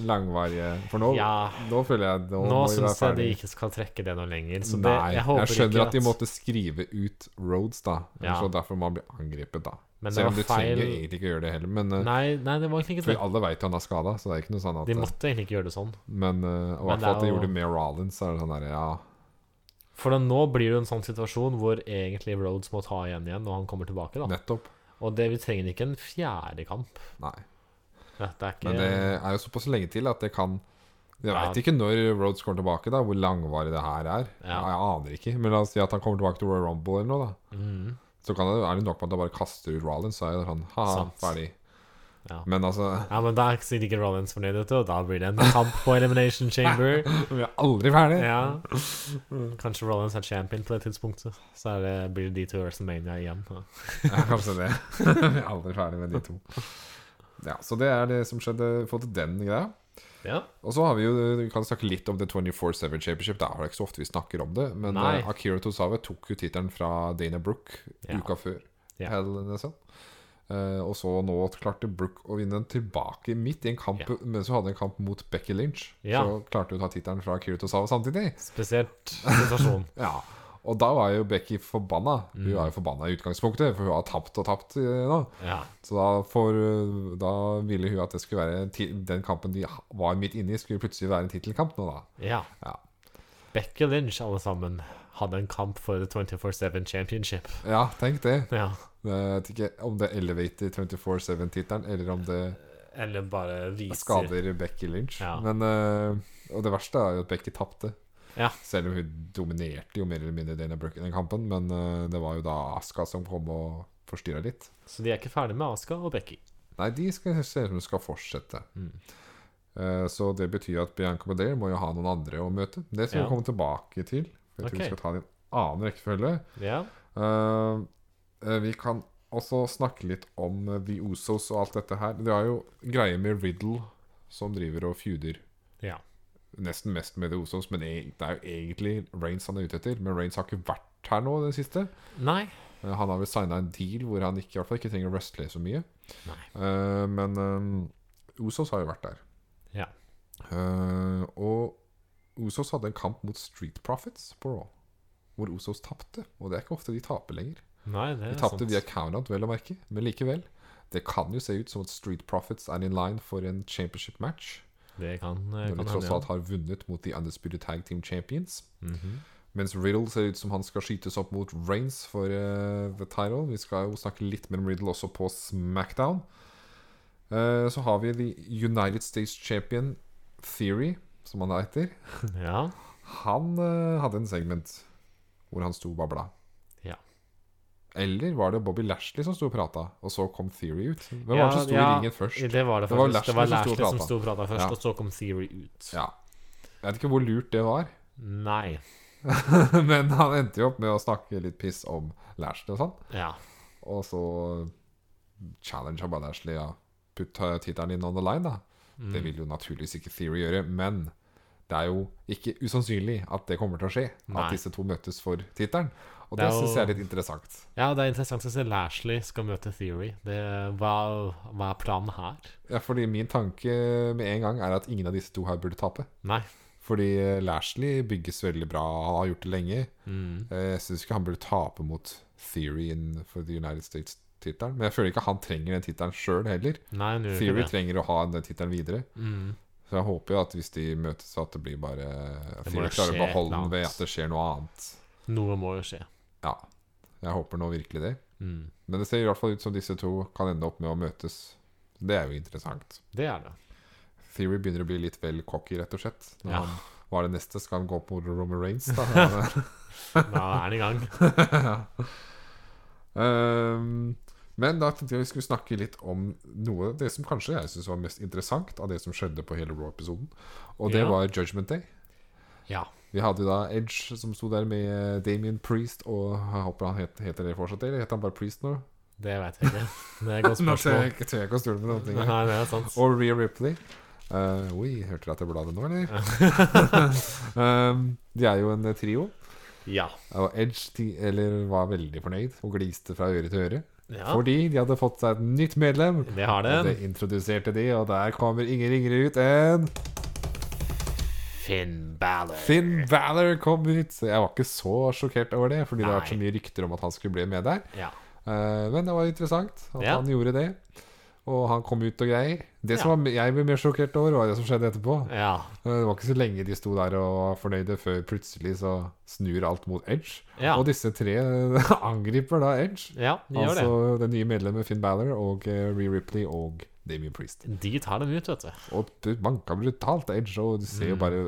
langvarige For nå, Ja. nå føler jeg Nå, Nå syns jeg de ikke skal trekke det noe lenger. Så det, Nei, jeg jeg, skjønner ikke at de måtte skrive ut Rhodes, da. Ja. Så derfor man blir angrepet, da. Men det Selv om du feil... trenger egentlig ikke gjøre det heller. Men uh, Nei, nei, det var ikke det. alle veit han er skada, så det er ikke noe sånn at De måtte egentlig ikke gjøre det sånn. Men uh, i hvert fall at de gjorde det med Rollins, så er det sånn der, Ja, For da, nå blir det en sånn situasjon hvor egentlig Rhodes må ta igjen igjen når han kommer tilbake. da nettopp. Og det, vi trenger ikke en fjerde kamp. Nei. Dette er ikke Men det er jo såpass lenge til at det kan Jeg Ja. ikke når Rhodes kommer tilbake, da hvor langvarig det her er. Ja. Jeg aner ikke. Men la oss si at han kommer tilbake til Royal Rumble eller noe, da. Mhm. Så kan det, er det nok med at han bare kaster ut Rollins, så er det sånn ha, ferdig. Ja. Men altså Ja, men da er ikke Rollins fornøyd, vet du, og da blir det en kamp på Elimination Chamber. Vi er aldri ferdig! Ja Kanskje Rollins er champion på det tidspunktet. Så det, blir det de to WrestleMania igjen. Ja. Kanskje det. Vi er aldri ferdig med de to. Ja, Så det er det som skjedde forhold til den greia. Ja. Og så har vi jo Vi kan snakke litt om The 24-7 Championship. Det er ikke så ofte vi snakker om det. Men Nei. eh, Akira Tosawa tok jo tittelen fra Dana Brooke Ja. uka før. Ja. Hell. Eh, og så nå klarte Brooke å vinne den tilbake midt i en kamp Ja. mens hun hadde en kamp mot Becky Lynch. Ja. Så klarte hun å ta tittelen fra Akira Tosawa samtidig. Spesielt situasjon. Ja Og da var jo Becky forbanna. Hun Mm. var jo forbanna i utgangspunktet, for hun har tapt og tapt eh, nå. Ja. Så da, for, eh, da ville hun at det skulle være den kampen de var midt inne i, skulle plutselig være en tittelkamp nå, da. ja. Ja. Becky Lynch, alle sammen, hadde en kamp for The 24-7 Championship. Ja, tenk det. Ja. Jeg vet ikke om det elevater 24-7-tittelen, eller om det Eller bare viser skader Becky Lynch. Ja. Men eh, Og det verste er jo at Becky tapte. Ja. Selv om hun dominerte jo mer eller mindre Dana Brooke i den kampen. Men uh, det var jo da Aska som kom og forstyrra litt. Så de er ikke ferdig med Asuka og Becky. Nei, de skal se ut som de skal fortsette. Mm. Eh, så det betyr at Bianca Belair må jo ha noen andre å møte. Det skal Ja. vi komme tilbake til. Jeg tror okay. vi skal ta det i en annen rekkefølge. Ja. Eh, vi kan også snakke litt om The Usos og alt dette her. Det er jo greier med Riddle som driver og feuder ja. Nesten mest med The Usos, men e- det er jo egentlig Reigns han er ute etter. Men Reigns har ikke vært her nå det siste. Nei. Eh, Han har vel signa en deal hvor han ikke, i hvert fall ikke trenger å wrestle så mye. Nei. Eh, men um, Usos har jo vært der. Ja. Uh, og Osos hadde en kamp mot Street Profits på Raw, hvor Osos tapte. Og det er ikke ofte de taper lenger. Nei, det De er tapte via via countout, vel å merke, men likevel. Det kan jo se ut som at Street Profits er in line for en championship match. Det kan, eh, Når de kan tross alt har vunnet mot The Undisputed Tag Team Champions. Mm -hmm. Mens Riddle ser ut som han skal skytes opp mot Reigns for uh, the title. Vi skal jo snakke litt med Riddle også på Smackdown. Uh, så har vi The United States Champion Theory, som han heter. ja. Han uh, hadde en segment hvor han sto og babla. Eller var det Bobby Lashley som sto og prata, og så kom Theory ut? Hvem Ja, var det som sto ja, i ringen først? Det var det Det var Lashley, Det var Lashley som sto og prata først, Ja. og så kom Theory ut. Ja. Jeg vet ikke hvor lurt det var. Nei. Men han endte jo opp med å snakke litt piss om Lashley og sånn. Ja. Og så challenga bare Lashley ja. Putt tittelen inn on the line, da. Mm. Det vil jo naturligvis ikke Theory gjøre, men det er jo ikke usannsynlig at det kommer til å skje. Nei. At disse to møtes for tittelen. Og Det det, syns jeg er litt interessant. ja, det er interessant å se Lashley skal møte Theory. Det, hva, hva er planen her? Ja, fordi min tanke med en gang er at ingen av disse to her burde tape. Nei. Fordi Lashley bygges veldig bra, han har gjort det lenge. Mm. Eh, Jeg syns ikke han burde tape mot Theory in for the United States-tittelen. Men jeg føler ikke han trenger den tittelen sjøl heller. Nei, Theory trenger å ha den tittelen videre. Mm. Så jeg håper jo at hvis de møtes, at det blir bare må Theory klarer å beholde den ved at det skjer noe annet. Noe må jo skje. Ja. Jeg håper nå virkelig det. Mm. Men det ser i hvert fall ut som disse to kan ende opp med å møtes. Det er jo interessant. Det er det. Theory begynner å bli litt vel cocky, rett og slett. Når Ja. han, hva er det neste? Skal han gå på Roman Reigns, da? Da er han i gang. um, men da tenkte jeg vi skulle snakke litt om noe Det som kanskje jeg syns var mest interessant av det som skjedde på hele Raw-episoden. Og det Ja. var Judgment Day. Ja. Vi hadde jo da Edge som sto der med Damien Priest, og jeg håper han het, heter det fortsatt, eller heter han bare Priest nå? Det vet jeg ikke. Det er et godt spørsmål. ikke tør jeg ikke å stole på noen ting. Nei, det er sant. Og Rhea Ripley. Uh, oi, hørte dere at jeg bladet nå, eller? um, de er jo en eh, trio. Ja. Og Edge de, eller var veldig fornøyd og gliste fra øre til øre. ja. Fordi de hadde fått seg et nytt medlem. Det har Og det. det introduserte de, og der kommer ingen ringere ut enn Finn Balor. Finn Balor kom ut. Så jeg var ikke så sjokkert over det, fordi det har vært så mye rykter om at han skulle bli med der. Ja. Uh, men det var interessant at Ja. han gjorde det. Og han kom ut og greier. Det som jeg ble mer sjokkert over, var det som skjedde etterpå. ja. Eh, Det var ikke så lenge de sto der og var fornøyde, før plutselig så snur alt mot Edge. Ja. Og disse tre angriper da Edge. Ja, de gjør det. Altså det nye medlemmet Finn Balor og uh, Ree Ripley og Damien Priest. De tar dem ut, vet du. Og det banka brutalt Edge, og du ser jo Mm. bare,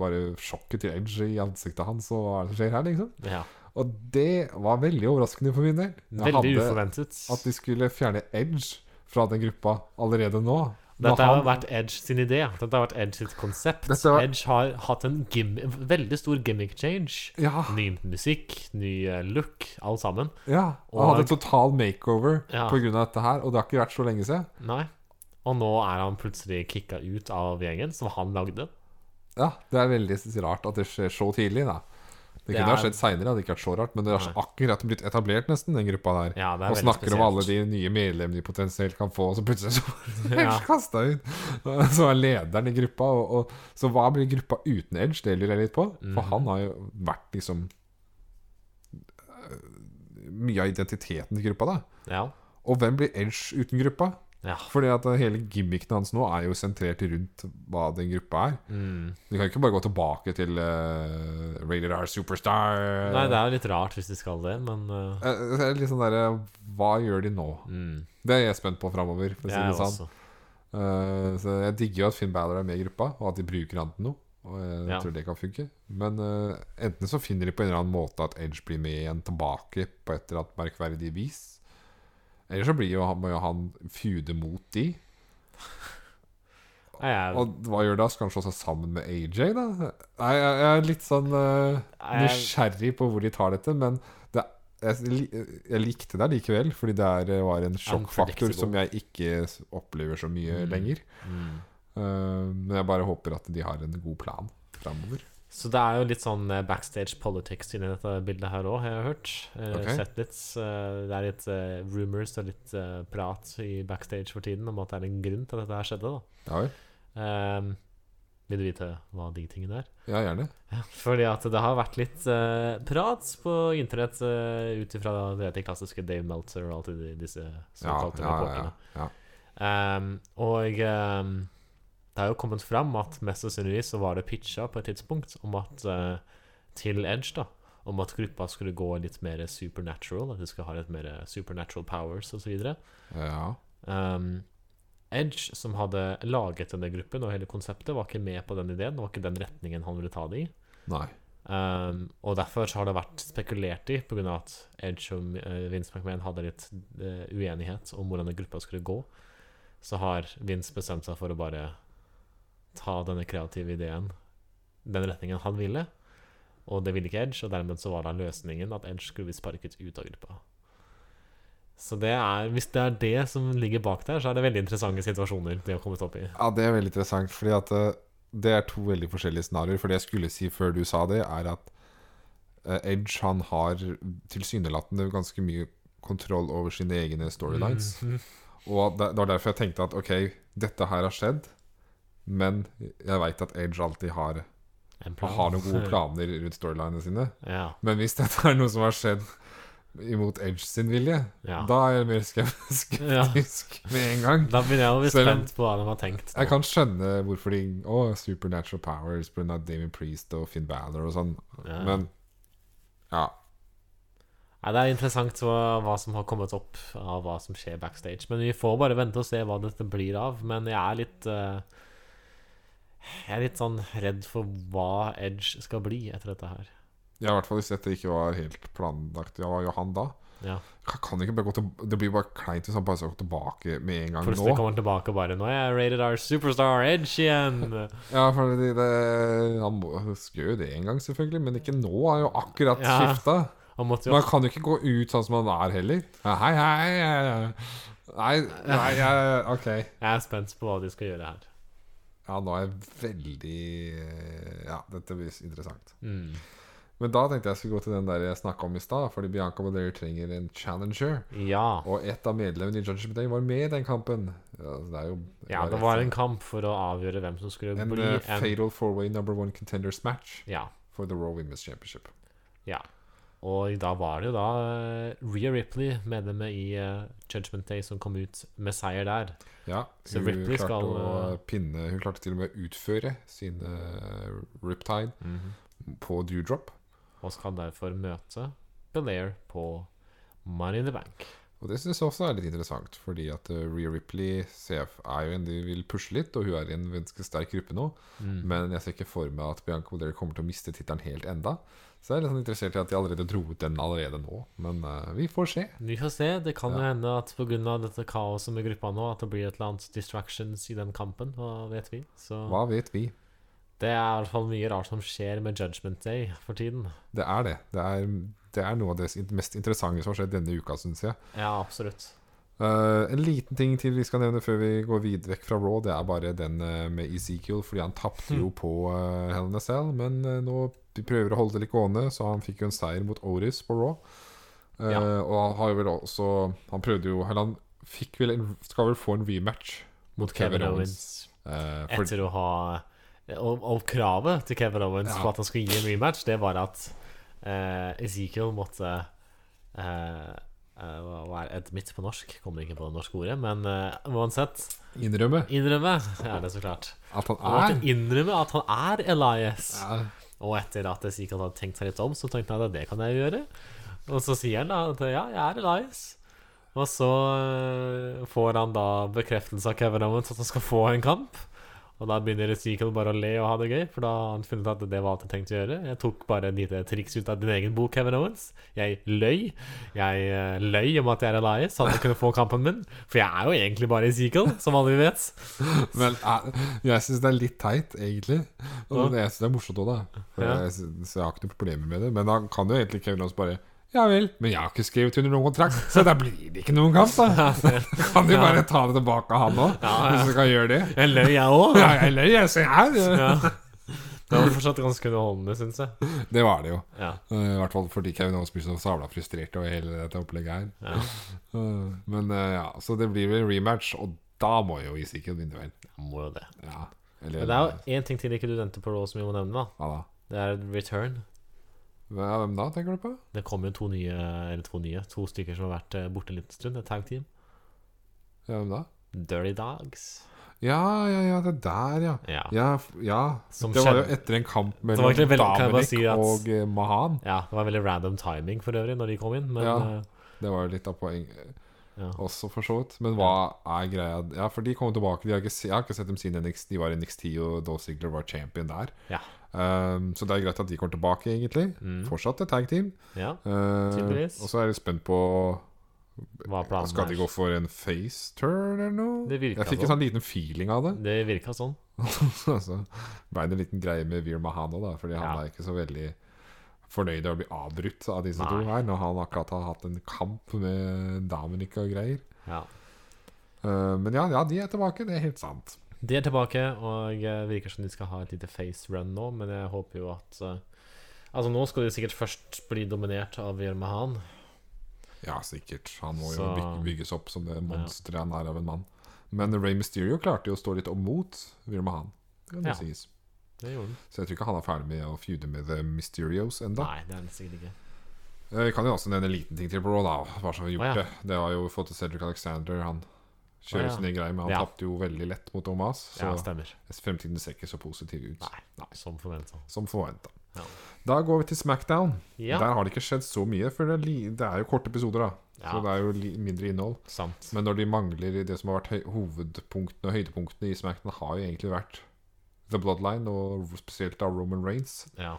bare sjokket til Edge i ansiktet hans, og hva er det som skjer her, liksom. Ja. Og det var veldig overraskende for min del. Jeg Veldig uforventet. at de skulle fjerne Edge fra den gruppa allerede nå. Dette har vært Edge sin idé. Dette har vært Edge sitt konsept. Var- Edge har hatt en gim veldig stor gimmick change. Ja, Ny musikk, ny eh, look, alt sammen. ja. Og- Han hadde total makeover Ja. av dette her, og det har ikke vært så lenge siden. Nei. Og nå er han plutselig kicka ut av gjengen som han lagde. Ja, det er veldig rart at det skjer så tidlig, da. Det, Det kunne ha er- skjedd seinere, hadde ikke vært så rart, men det har akkurat blitt etablert, nesten, den gruppa der. Ja, er Og snakker snakker om alle de nye medlemmene de potensielt kan få, og så plutselig så Ja. Kasta ut. Så er lederen i gruppa. Og, og, så hva blir gruppa uten Edge? Det lurer jeg litt på. For Mhm. han har jo vært liksom øh, Mye av identiteten til gruppa, da. Ja. Og hvem blir Edge uten gruppa? Ja. Fordi at hele gimmicken hans nå er jo sentrert rundt hva den gruppa er. Mm. De kan ikke bare gå tilbake til uh, Rated R Superstar. Nei, det er jo litt rart hvis de skal det, men uh, Eh, det er litt sånn derre Hva gjør de nå? mm. Det er jeg spent på framover. For å si det sånn. Eh, så jeg digger jo at Finn Balor er med i gruppa, og at de bruker han til noe. Og jeg Ja. tror det kan funke. Men uh, enten så finner de på en eller annen måte at Edge blir med igjen tilbake på et eller annet merkverdig vis. Eller så blir jo, han- må jo han feude mot de. Nei, jeg, Og hva gjør da? Skal han slå seg sammen med AJ, da? Nei, jeg, jeg er litt sånn eh, jeg, nysgjerrig på hvor de tar dette, men det, jeg, jeg likte det likevel, fordi det er, var en sjokkfaktor som jeg ikke opplever så mye Mm. lenger. mm. Uh, men jeg bare håper at de har en god plan framover. Så det er jo litt sånn eh, backstage politics inni dette bildet her òg, har jeg hørt. Okay. Sett litt. eh, det er litt eh, rumors og litt eh, prat i backstage for tiden om at det er en grunn til at dette her skjedde. da Ja? Ehm, Vil du vite hva de tingene er? Ja, gjerne. Fordi at det har vært litt eh, prat på internett uh, ut ifra det de klassiske Dave Meltzer og alltid disse såkalte ja, ja, reporterne. ja. um, og ehm, det er jo kommet fram at mest sannsynligvis så var det pitcha på et tidspunkt om at eh, til Edge, da, om at gruppa skulle gå litt mer supernatural, at de skulle ha litt mer supernatural powers osv. ja. Um, Edge, som hadde laget denne gruppen og hele konseptet, var ikke med på den ideen. Det var ikke den retningen han ville ta det i. Nei. Um, og derfor så har det vært spekulert i, pga. at Edge og eh, Vince McMahon hadde litt uh, uenighet om hvordan gruppa skulle gå, så har Vince bestemt seg for å bare ta denne kreative ideen den retningen han ville. Og det ville ikke Edge, og dermed så var da løsningen at Edge skulle bli sparket ut av gruppa. Så det er, hvis det er det som ligger bak der, så er det veldig interessante situasjoner Det å komme opp i. Ja, det er veldig interessant, fordi at eh, det er to veldig forskjellige scenarioer. For det jeg skulle si før du sa det, er at eh, Edge han har tilsynelatende ganske mye kontroll over sine egne storylines. Mhm. Og det var derfor jeg tenkte at ok, dette her har skjedd, men jeg veit at Edge alltid har, har noen gode planer rundt storylinene sine. Ja, Men hvis dette er noe som har skjedd imot Edge sin vilje, ja. da er jeg mer skeptisk Ja. med en gang. Da begynner jeg å bli spent på hva de har tenkt. Da. Jeg kan skjønne hvorfor de Å, supernatural powers pga. Damien Priest og Finn Balor og sånn, Ja. men ja. Nei, det er interessant hva, hva som har kommet opp av hva som skjer backstage. Men vi får bare vente og se hva dette blir av. Men jeg er litt eh, Jeg er litt sånn redd for hva Edge skal bli etter dette her. Ja, I hvert fall hvis dette ikke var helt planlagt. Ja, Johan da? Ja. Kan, kan ikke bare gå til, det blir bare kleint hvis han bare skal gå tilbake med en gang Plutselig nå. kommer han tilbake og bare 'Nå er jeg rated our superstar Edge igjen'. Ja, for det, det, Han må, skal jo det en gang, selvfølgelig, men ikke nå. Han har jo akkurat Ja. skifta. Han kan jo ikke gå ut sånn som han er heller. Ja, Hei, hei. eh, Nei, nei ok. Jeg er spent på hva de skal gjøre her. Ja, nå er jeg veldig eh, Ja, dette blir interessant. Mm. Men da tenkte jeg skulle gå til den der jeg snakka om i stad. Fordi Bianca Belair trenger en challenger. Ja. Og et av medlemmene i Judgment Day var med i den kampen. Ja, det er jo ja, det var en kamp for å avgjøre hvem som skulle en bli eh, en fatal four-way number one contenders match Ja. for the Raw Women's Championship. Ja. Og da var det jo da eh, Rhea Ripley, medlemmet i eh, Judgment Day, som kom ut med seier der. Ja, hun Ripley klarte skal, å eh, pinne Hun klarte til og med å utføre sin uh, riptide på Dewdrop. Og skal derfor møte Belair på Money in the Bank. Og det syns jeg også er litt interessant, fordi at Rhea Ripley CF er jo en de vil pushe litt, og hun er i en ganske sterk gruppe nå. Mm. Men jeg ser ikke for meg at Bianca Belair kommer til å miste tittelen helt enda. Så jeg er litt sånn interessert i at de allerede dro ut den allerede nå. Men uh, vi får se. Vi får se. Det kan jo Ja. hende at pga. dette kaoset med gruppa nå, at det blir et eller annet distractions i den kampen. Hva vet vi? Så Hva vet vi? det er i hvert fall mye rart som skjer med Judgment Day for tiden. Det er det. Det er, det er noe av det mest interessante som har skjedd denne uka, syns jeg. Ja, absolutt. Uh, en liten ting til vi skal nevne før vi går videre vekk fra Raw, det er bare den uh, med Ezekiel. Fordi han tapte jo på uh, Hell in a Cell, men nå de prøver å holde det litt gående, så han fikk jo en seier mot Oris på Raw. Uh, Ja. Og han har jo vel også Han prøvde jo Eller han fikk vel en, skal vel få en rematch Mot Kevin Kevin Owens. Owens. uh, for, Etter å ha og, og kravet til Kevin Owens Ja. på at han skulle gi en rematch, det var at uh, Ezekiel måtte uh, Hva er admit på norsk? Kommer ikke på det norske ordet. Men uh, uansett innrømme innrømme. Ja, det er så klart. at han er innrømme at han er Elias. ja, Og etter at Ezekiel hadde tenkt seg litt om, så tenkte han at det kan jeg gjøre. Og så sier han da at ja, jeg er Elias. Og så eh, får han da bekreftelse av Kevin Owens at han skal få en kamp. Og da begynner Ezekiel bare å le og ha det gøy, for da har han funnet at det var alt jeg tenkte å gjøre. Jeg tok bare et lite triks ut av din egen bok, Kevin Owens. Jeg løy. Jeg eh, løy om at jeg er Elias, sånn at jeg kunne få kampen min. For jeg er jo egentlig bare Ezekiel, som alle vet. Men eh, jeg syns det er litt teit, egentlig. Og jeg synes det er morsomt òg, da. For jeg, så jeg har ikke noe problemer med det. Men da kan jo egentlig Kevin Owens bare Ja vel, men jeg har ikke skrevet under noen kontrakt, så da blir det ikke noen kamp, da. Kan du Ja. bare ta det tilbake, av han òg? Ja, ja. Hvis du kan gjøre det? Jeg løy, jeg òg. Ja, jeg løy, jeg. så jeg. Ja. Det var fortsatt ganske underholdende, syns jeg. Det var det jo. Ja. Eh, I hvert fall fordi Kevin blir så sabla frustrert over hele dette opplegget her. ja. Eh, Men eh, ja, så det blir vel rematch, og da må jo Ezekiel vinne, vel. Må jo det. Ja. Eller, Men det er jo én ting til ikke du nevnte på Raw som vi må nevne, da. Ja, da? Det er return. Hvem da, tenker du på? Det kom jo to nye, eller to nye, to stykker som har vært eh, borte en liten stund. Et tag team. Ja, hvem da? Dirty Dogs. Ja, ja, ja, det der, ja. Ja. Ja, ja. Som det var jo etter en kamp mellom Dominic si at- og eh, Mahan. ja. Det var veldig random timing for øvrig når de kom inn, men Ja. eh, Det var jo litt av poeng ja. også, for så vidt. Men hva er greia Ja, for de kom tilbake. De har ikke, jeg har ikke sett dem siden NXT, de var i NXT, og Dolph Ziggler var champion der. Ja. Um, så det er greit at de kommer tilbake, egentlig. Mm. Fortsatt et tag team. ja. Uh, og så er jeg spent på Hva planen Skal de gå for en face turn eller noe? Det virka jeg fikk en sånn. sånn liten feeling av det. Det virka sånn. så ble det en liten greie med Veer Mahano, da, fordi han Ja. er ikke så veldig fornøyd av å bli avbrutt av disse Nei. to her, når han akkurat har hatt en kamp med Dominic og greier. Ja. Uh, men ja, ja, de er tilbake, det er helt sant. De er tilbake, og eh, virker som de skal ha et lite face run nå, men jeg håper jo at eh, Altså, nå skal de sikkert først bli dominert av Yermahan. Mahan. Ja, sikkert. Han må Så- jo bygges opp som det monsteret han er av en mann. Men Ray Mysterio klarte jo å stå litt opp mot Yermahan, kan Det Ja. sies. Det gjorde han. Så jeg tror ikke han er ferdig med å feude med The Mysterios enda. Nei, det er han sikkert ikke. Eh, Vi kan jo også nevne en liten ting til på Raw, da. Hva som har gjort ah, ja. det. Det var jo fått til Cedric Alexander. Han Å, ja. sine men han Ja. tapte jo veldig lett mot Omas. Så Ja, fremtiden ser ikke så positiv ut Nei, som forventa. som forventa. Ja. Da går vi til Smackdown. Ja, Der har det ikke skjedd så mye, for det er, jo korte episoder, da. Så det er jo mindre innhold. sant. Men når de mangler det som har vært hovedpunktene og høydepunktene i Smackdown, har jo egentlig vært The Bloodline, og spesielt da Roman Reigns. Ja.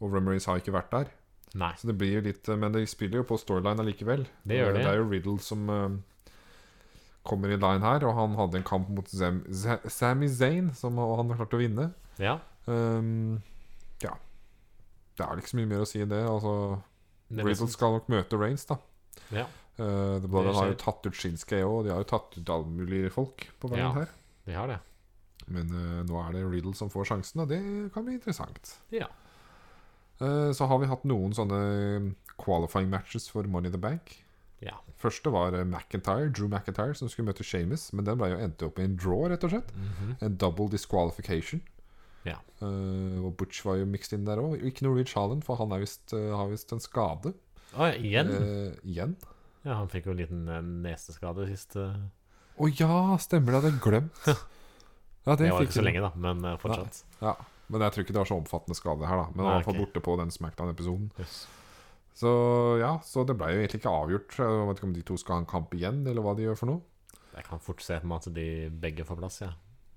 Og Roman Reigns har ikke vært der. Nei. Så det blir jo litt Men de spiller jo på storyline allikevel. Det gjør det. Det er jo Riddle som eh, kommer i line her, og han hadde en kamp mot Zem, Z Sami Zayn, som han har klart å vinne. Ja. Um, ja. Det er ikke så mye mer å si enn det. Altså, Det Riddle liksom, skal nok møte Reigns, da. ja, Uh, The Bloodline har jo tatt ut Shinsuke òg, og de har jo tatt ut alle mulige folk på veien Ja. her. de har det. Men uh, nå er det Riddle som får sjansen, og det kan bli interessant. Ja. uh, så har vi hatt noen sånne qualifying matches for Money in the Bank. Ja. Første var eh, McIntyre, Drew McIntyre som skulle møte Shamus, men den ble jo endte opp i en draw, rett og slett. Mhm. En double disqualification. Ja. Uh, og Butch var jo mixed inn der òg. Ikke noe Ridge Holland, for han er visst, eh, har visst en skade. Ja, igjen? Uh, igjen. Ja, han fikk jo en liten neseskade sist. Å oh, ja, stemmer det! Hadde jeg glemt. Ja, Det var ikke så lenge, da, men fortsatt. fortsatt. Ja, Men jeg tror ikke det var så omfattende skade her, da. Men han var Nei, fall borte på den Smackdown-episoden. Yes. Så ja, så det ble jo egentlig ikke avgjort. Jeg vet ikke om de to skal ha en kamp igjen, eller hva de gjør for noe. Jeg kan fort se for meg at de begge får plass, ja.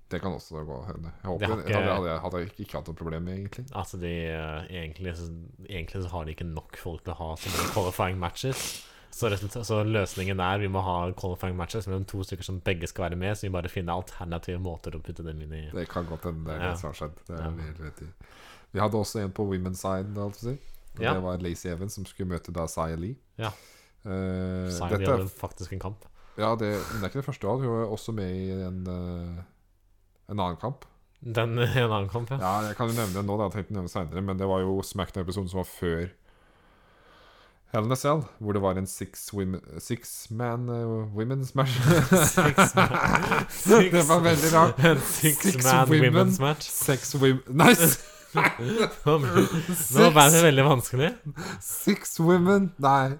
Det kan også gå hende. Jeg håper de ikke- hadde, jeg- hadde jeg ikke hatt noe problem med, egentlig. Altså, de eh, egentlig, så- egentlig så har de ikke nok folk til å ha som qualifying matches. Så, så løsningen er vi må ha qualifying matches mellom to stykker som begge skal være med, så vi bare finner alternative måter å putte dem inn i. Det kan godt hende det er Ja. som har skjedd. Det er Ja. helt rett i. Vi hadde også en på women's side, altså. Og Ja. Det var Lacey Evans som skulle møte da Saya Lee. Ja. Uh, Saya Lee hadde faktisk en kamp. Ja, det, men det er ikke det første hun er også med i en, uh, en annen kamp. Den en annen kamp, ja. Ja, Jeg kan jo nevne det nå, det hadde jeg tenkt å nevne senere, men det var jo Smackdown-episoden som var før Hell in a Cell, hvor det var en six, women, six man uh, women's match. Six man- six- det var veldig rart. Six, Six man women. women's match. Sex women Nice! Nå ble det veldig vanskelig. Six women Nei.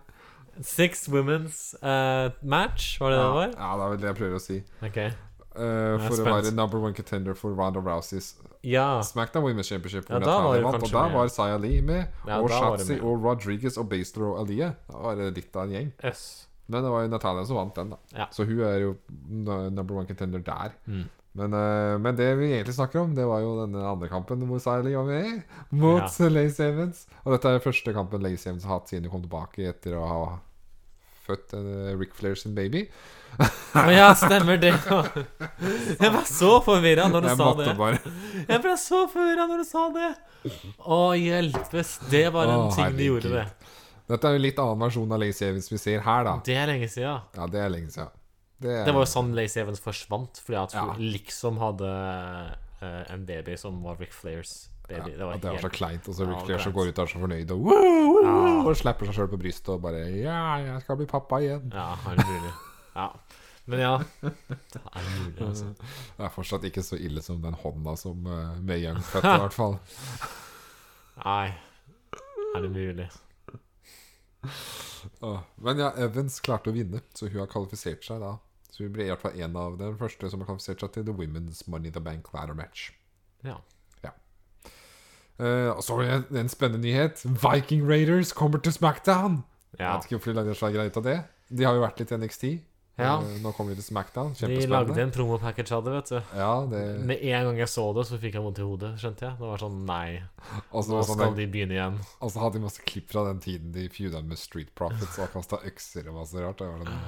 Six women's uh, match, var det Ja, det var? ja, det er vel det jeg prøver å si. Okay. Uh, for å være number one contender for Ronda Rouseys Ja. Smackdown Women's Championship. Ja, da var vant, og da var Saya Lee med. Ja, og Shatzy og Rodriguez og Baster og Alia. Da var det litt av en gjeng. Yes. Men det var jo Natalia som vant den, da. Ja. Så hun er jo number one contender der. Mm. Men, uh, men det vi egentlig snakker om, det var jo denne andre kampen hvor Siley var med mot Lace Evans. Og dette er første kampen Lace Evans har hatt siden de kom tilbake etter å ha født uh, Rick Flair sin baby. Ja, stemmer det. Jeg ble så forvirra når du Jeg sa det. bare Jeg ble så forvirra når du sa det. Å hjelpes. Det var en Å, ting de gjorde, det. Dette er jo litt annen versjon av Lace Evans vi ser her, da. Det er lenge siden. Ja, det er lenge siden. Det, er, Det var jo sånn Lacey Evans forsvant, fordi at hun Ja. liksom hadde uh, en baby som var Rick Flairs baby. ja, det var det var så kleint. Og så Ja, Rick Flair som går ut og er så fornøyd og, woo, woo, Ja. og slapper seg sjøl på brystet og bare Ja, jeg skal bli pappa igjen. Ja, er det mulig? Ja. Men ja. Det er mulig, altså. Det er fortsatt ikke så ille som den hånda som uh, May Young fødte, i hvert fall. Nei. Er det mulig? Men ja, Evans klarte å vinne, så hun har kvalifisert seg da. Så hun ble i hvert fall en av den første som har kvalifisert seg til The Women's Money the Bank ladder match. Ja. ja. og så en, en spennende nyhet. Viking Raiders kommer til Smackdown! Ja. Jeg vet ikke hvorfor de lager så greit av det. De har jo vært litt i NXT. Ja. Eh, nå kommer vi til Smackdown. De lagde en promopackage av det, vet du. Ja, det Med en gang jeg så det, så fikk jeg vondt i hodet, skjønte jeg. Det var sånn Nei, også, nå skal sånn skal de begynne igjen. Og så hadde de masse klipp fra den tiden de feuda med Street Profits og kasta økser og masse rart. Det var sånn,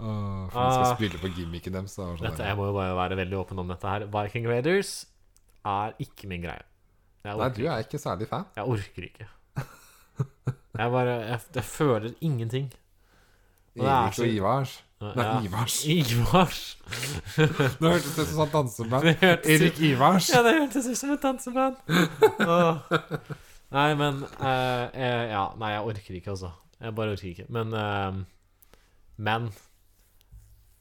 uh, for de skal Ah. spille på gimmicken deres. så sånn Dette, jeg må jo bare være veldig åpen om dette her. Viking Raiders er ikke min greie. Jeg Nei, du er ikke særlig fan. jeg orker ikke. Jeg bare Jeg, jeg føler ingenting. Og det er Erik og Ivars. Nei, Ja. Ivars. Ivars. Nå hørtes det ut som sånn danseband. Det Erik Ivars. Ja, det hørtes ut som et danseband. Åh. Nei, men uh, jeg, Ja, nei, jeg orker ikke, altså. Jeg bare orker ikke. Men uh, Men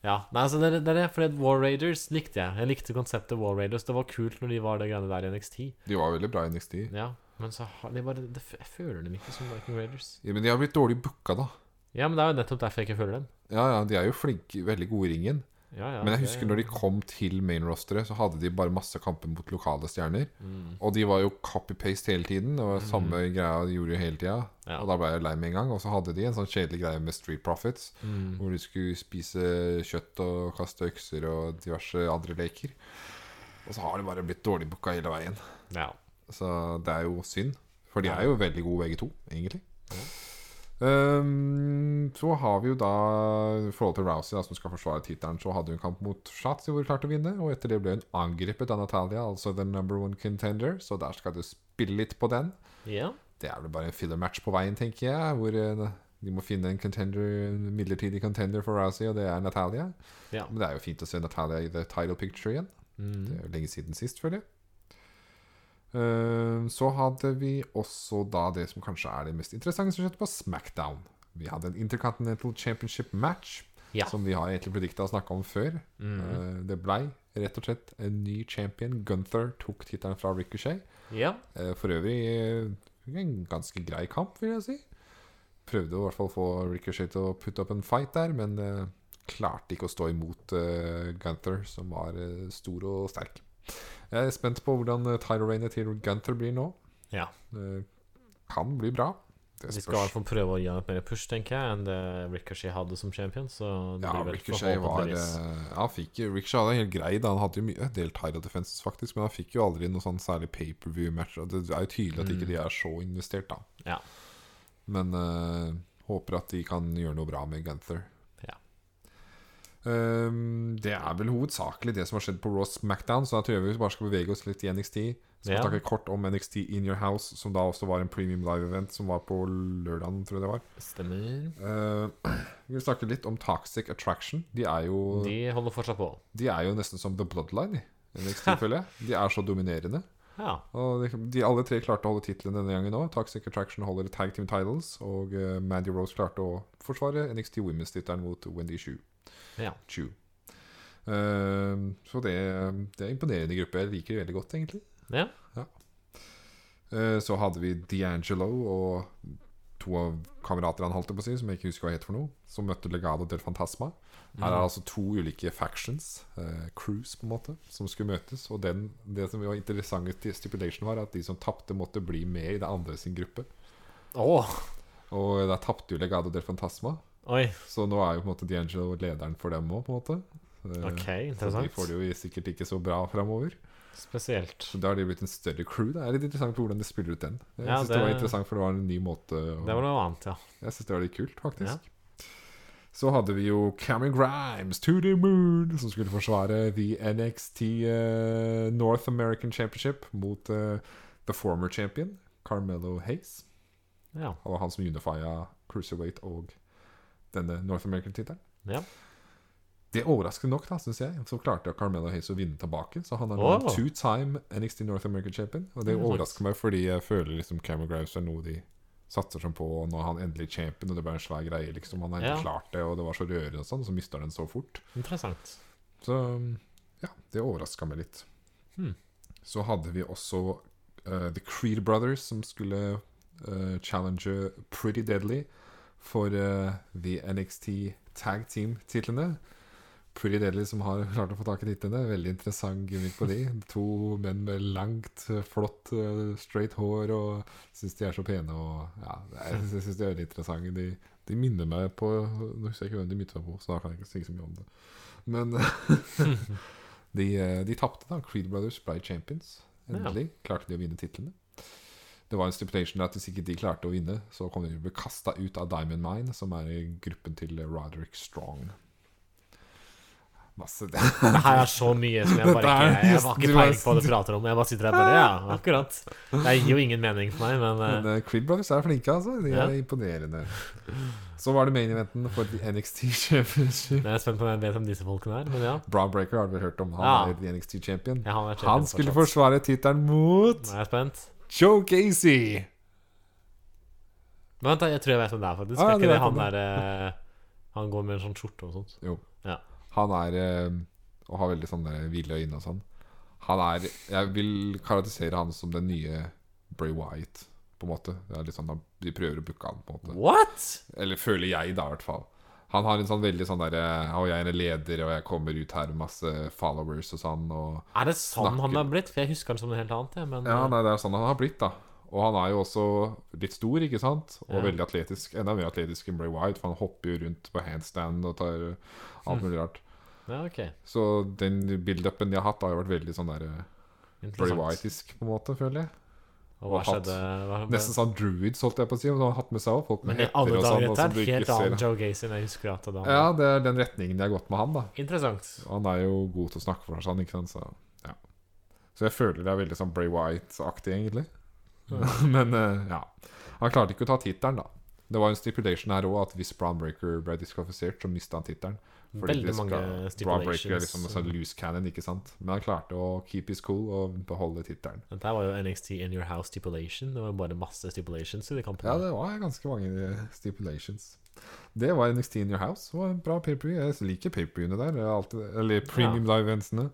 Ja. Nei, altså, det, er- det er det. For War Raiders likte jeg. Jeg likte konseptet War Raiders. Det var kult når de var det greiene der i NXT. De var veldig bra i NXT. Ja, men så har de bare det, Jeg føler dem ikke som Viking Raiders. Ja, men de har blitt dårlig booka, da. Ja, men det er jo nettopp derfor jeg ikke føler dem. Ja, ja, De er jo flinke, veldig gode i ringen. Ja, ja, Men jeg det- husker når de kom til main-rosteret, så hadde de bare masse kamper mot lokale stjerner. Mm. Og de var jo copy-paste hele tiden. Det var samme greia de gjorde hele tida. Ja. Og da ble jeg lei med en gang. Og så hadde de en sånn kjedelig greie med Street Profits. Mm. Hvor de skulle spise kjøtt og kaste økser og diverse andre leker. Og så har de bare blitt dårlig booka hele veien. ja. Så det er jo synd. For de Ja. er jo veldig gode begge to, egentlig. Ehm, så har vi jo da i forhold til Rousey, da, som skal forsvare tittelen, så hadde hun kamp mot Shatzy hvor hun klarte å vinne. Og etter det ble hun angrepet av Natalia, altså the number one contender. Så der skal du spille litt på den. Yeah. Det er vel bare en filler-match på veien, tenker jeg. Hvor eh, de må finne en contender, en midlertidig contender for Rousey, og det er Natalia. Yeah. Men det er jo fint å se Natalia i the title picture igjen. Det Mm. er jo lenge siden sist, føler jeg. Eh, Så hadde vi også da det som kanskje er det mest interessante som skjedde på Smackdown. Vi hadde en Intercontinental Championship match, Ja. som vi har egentlig predikta å snakke om før. Mm. Eh, Det blei rett og slett en ny champion. Gunther tok tittelen fra Ricochet. ja. Eh, For øvrig en ganske grei kamp, vil jeg si. Prøvde å i hvert fall få Ricochet til å putte opp en fight der, men klarte ikke å stå imot Gunther, som var stor og sterk. Jeg er spent på hvordan uh, title-rainet til Gunther blir nå. Ja. Det kan bli bra. Det De skal i hvert fall prøve å gi han et mer push, tenker jeg, enn det Ricochet hadde som champion. Så det Ja, blir vel Ricochet var eh, Ja, fikk Ricochet hadde helt grei da. Han hadde jo mye en del title defenses, faktisk, men han fikk jo aldri noe sånn særlig pay-per-view-match. Det er jo tydelig at ikke de er så investert, da. Mm. Ja. Men uh, håper at de kan gjøre noe bra med Gunther. Ehm, det er vel hovedsakelig det som har skjedd på Raw Smackdown, så da tror jeg vi bare skal bevege oss litt i NXT. Så Ja. snakke kort om NXT In Your House, som da også var en premium live-event som var på lørdagen, tror jeg det var. Stemmer. Uh, vi vil snakke litt om Toxic Attraction. De er jo, de. De holder fortsatt på. De er jo nesten som The Bloodline i NXT, føler jeg. De er så dominerende. Ja. Og de, de alle tre klarte å holde tittelen denne gangen òg. Toxic Attraction holder tag team titles, og uh, Mandy Rose klarte å forsvare NXT Women's-tittelen mot Wendy Chu. Ja. Chu. Eh, så det, det er imponerende gruppe. Jeg liker det veldig godt, egentlig. ja. Eh, så hadde vi D'Angelo og to av kamerater han holdt det på å si, som jeg ikke husker hva het for noe, som møtte Legado del Fantasma. Her er altså to ulike factions, eh, crews på en måte, som skulle møtes. Og den, det som var interessant i stipulation, var at de som tapte, måtte bli med i det andre sin gruppe. Åh, Og da tapte jo Legado del Fantasma, Oi. så nå er jo på en måte D'Angelo lederen for dem òg, på en måte. Eh, interessant Så de får det jo sikkert ikke så bra framover. Spesielt. Så da har de blitt en større crew. Det er litt interessant på hvordan de spiller ut den. Jeg Ja, synes det... var interessant, for det var en ny måte å... Det var noe annet, ja. Jeg syns det var litt kult, faktisk. Så hadde vi jo Cameron Grimes to the moon, som skulle forsvare The NXT uh, North American Championship mot uh, the former champion, Carmelo Hayes. Ja. Og han som unifia Cruiserweight og denne North American-tittelen. ja. Det overraskende nok, da, synes jeg, så klarte Carmelo Hayes å vinne tilbake. Så han er nå oh. Two-time NXT North American champion. Og det overrasker meg fordi jeg føler liksom Cameron Grimes er noe de satser som på. Og nå er han endelig champion, og det ble en svær greie. liksom Han har Ja. klart det, og det var så rørende, og sånn, så mister han den så fort. Interessant. Så ja, det overraska meg litt. Hmm. Så hadde vi også uh, The Creed Brothers, som skulle uh, challenge Pretty Deadly for uh, The NXT Tag Team-titlene. Pretty Deadly som har klart å få tak i tittene. Veldig interessant gimmick på de. To menn med langt, flott, eh, straight hår og syns de er så pene. Og ja, jeg syns de er veldig interessante. De, de minner meg på Nå husker jeg ikke hvem de minner meg på, så da kan jeg ikke si så mye om det. Men de, eh, de tapte, da. Creed Brothers ble champions. Endelig klarte de å vinne titlene. Det var en stipulation at hvis ikke de klarte å vinne, så kom de til å bli kasta ut av Diamond Mine, som er i gruppen til Roderick Strong. Masse det. Det her er så mye som jeg bare ikke Jeg har ikke peiling på hva du prater om. Jeg bare sitter her bare Ja, akkurat. Det gir jo ingen mening for meg, men Men eh, Creed Brothers er flinke, altså. De Ja. er imponerende. Så var det main eventen for NXT Championship. jeg er spent på om jeg vet hvem disse folkene er. Men ja. Brown Breaker har du hørt om. Han Ja. er NXT champion. ja han, er champion Han skulle fortsatt. forsvare tittelen mot Nå er jeg spent. Joe Gacy. Vent, da, jeg tror jeg vet hvem det er, faktisk. Ah, er ikke det han hvem der eh, Han går med en sånn skjorte og sånt? Han er eh, Og har veldig sånne ville øyne og sånn. Han er Jeg vil karakterisere han som den nye Bray Wyatt, på en måte. Det er litt sånn, De prøver å booke han, på en måte. What?! Eller føler jeg, da, i hvert fall. Han har en sånn veldig sånn derre Å, jeg er en leder, og jeg kommer ut her med masse followers og sånn, og Er det sånn han har er blitt? For jeg husker han som noe helt annet. Jeg, men Ja, eh, nei, det er sånn han har blitt, da. Og han er jo også litt stor, ikke sant? Og Ja. veldig atletisk. Enda mer atletisk enn Bray Wyatt, for han hopper jo rundt på handstand og tar alt mulig rart. Ja, ok. Så den build-upen de har hatt, har jo vært veldig sånn der Bray Interessant. Wyatt-isk, på en måte, føler jeg. Og hva skjedde? Hva, Nesten sånn druids, holdt jeg på å si. Og han har hatt med seg folk med hetter og sånn. dette er helt annen. Joe Gacy enn jeg husker at det Ja, det er den retningen de har gått med han, da. Interessant. Han er jo god til å snakke for seg, ikke sant? Så, ja. så jeg føler det er veldig sånn Bray White-aktig, egentlig. Men uh, ja. Han klarte ikke å ta tittelen, da. Det var en stipulation her òg, at hvis Brown Breaker ble diskvalifisert, så mista han tittelen. Fordi Veldig mange stipulations. liksom sånn loose cannon, ikke sant? Men han klarte å keep his cool og beholde tittelen. Dette var jo NXT In Your House stipulation. Det var bare masse stipulations i de kampene. Ja, det var ganske mange eh, stipulations. Det var NXT In Your House. Det var en bra paperview. Jeg liker paperviewene der. Er alltid, eller premium live-eventsene.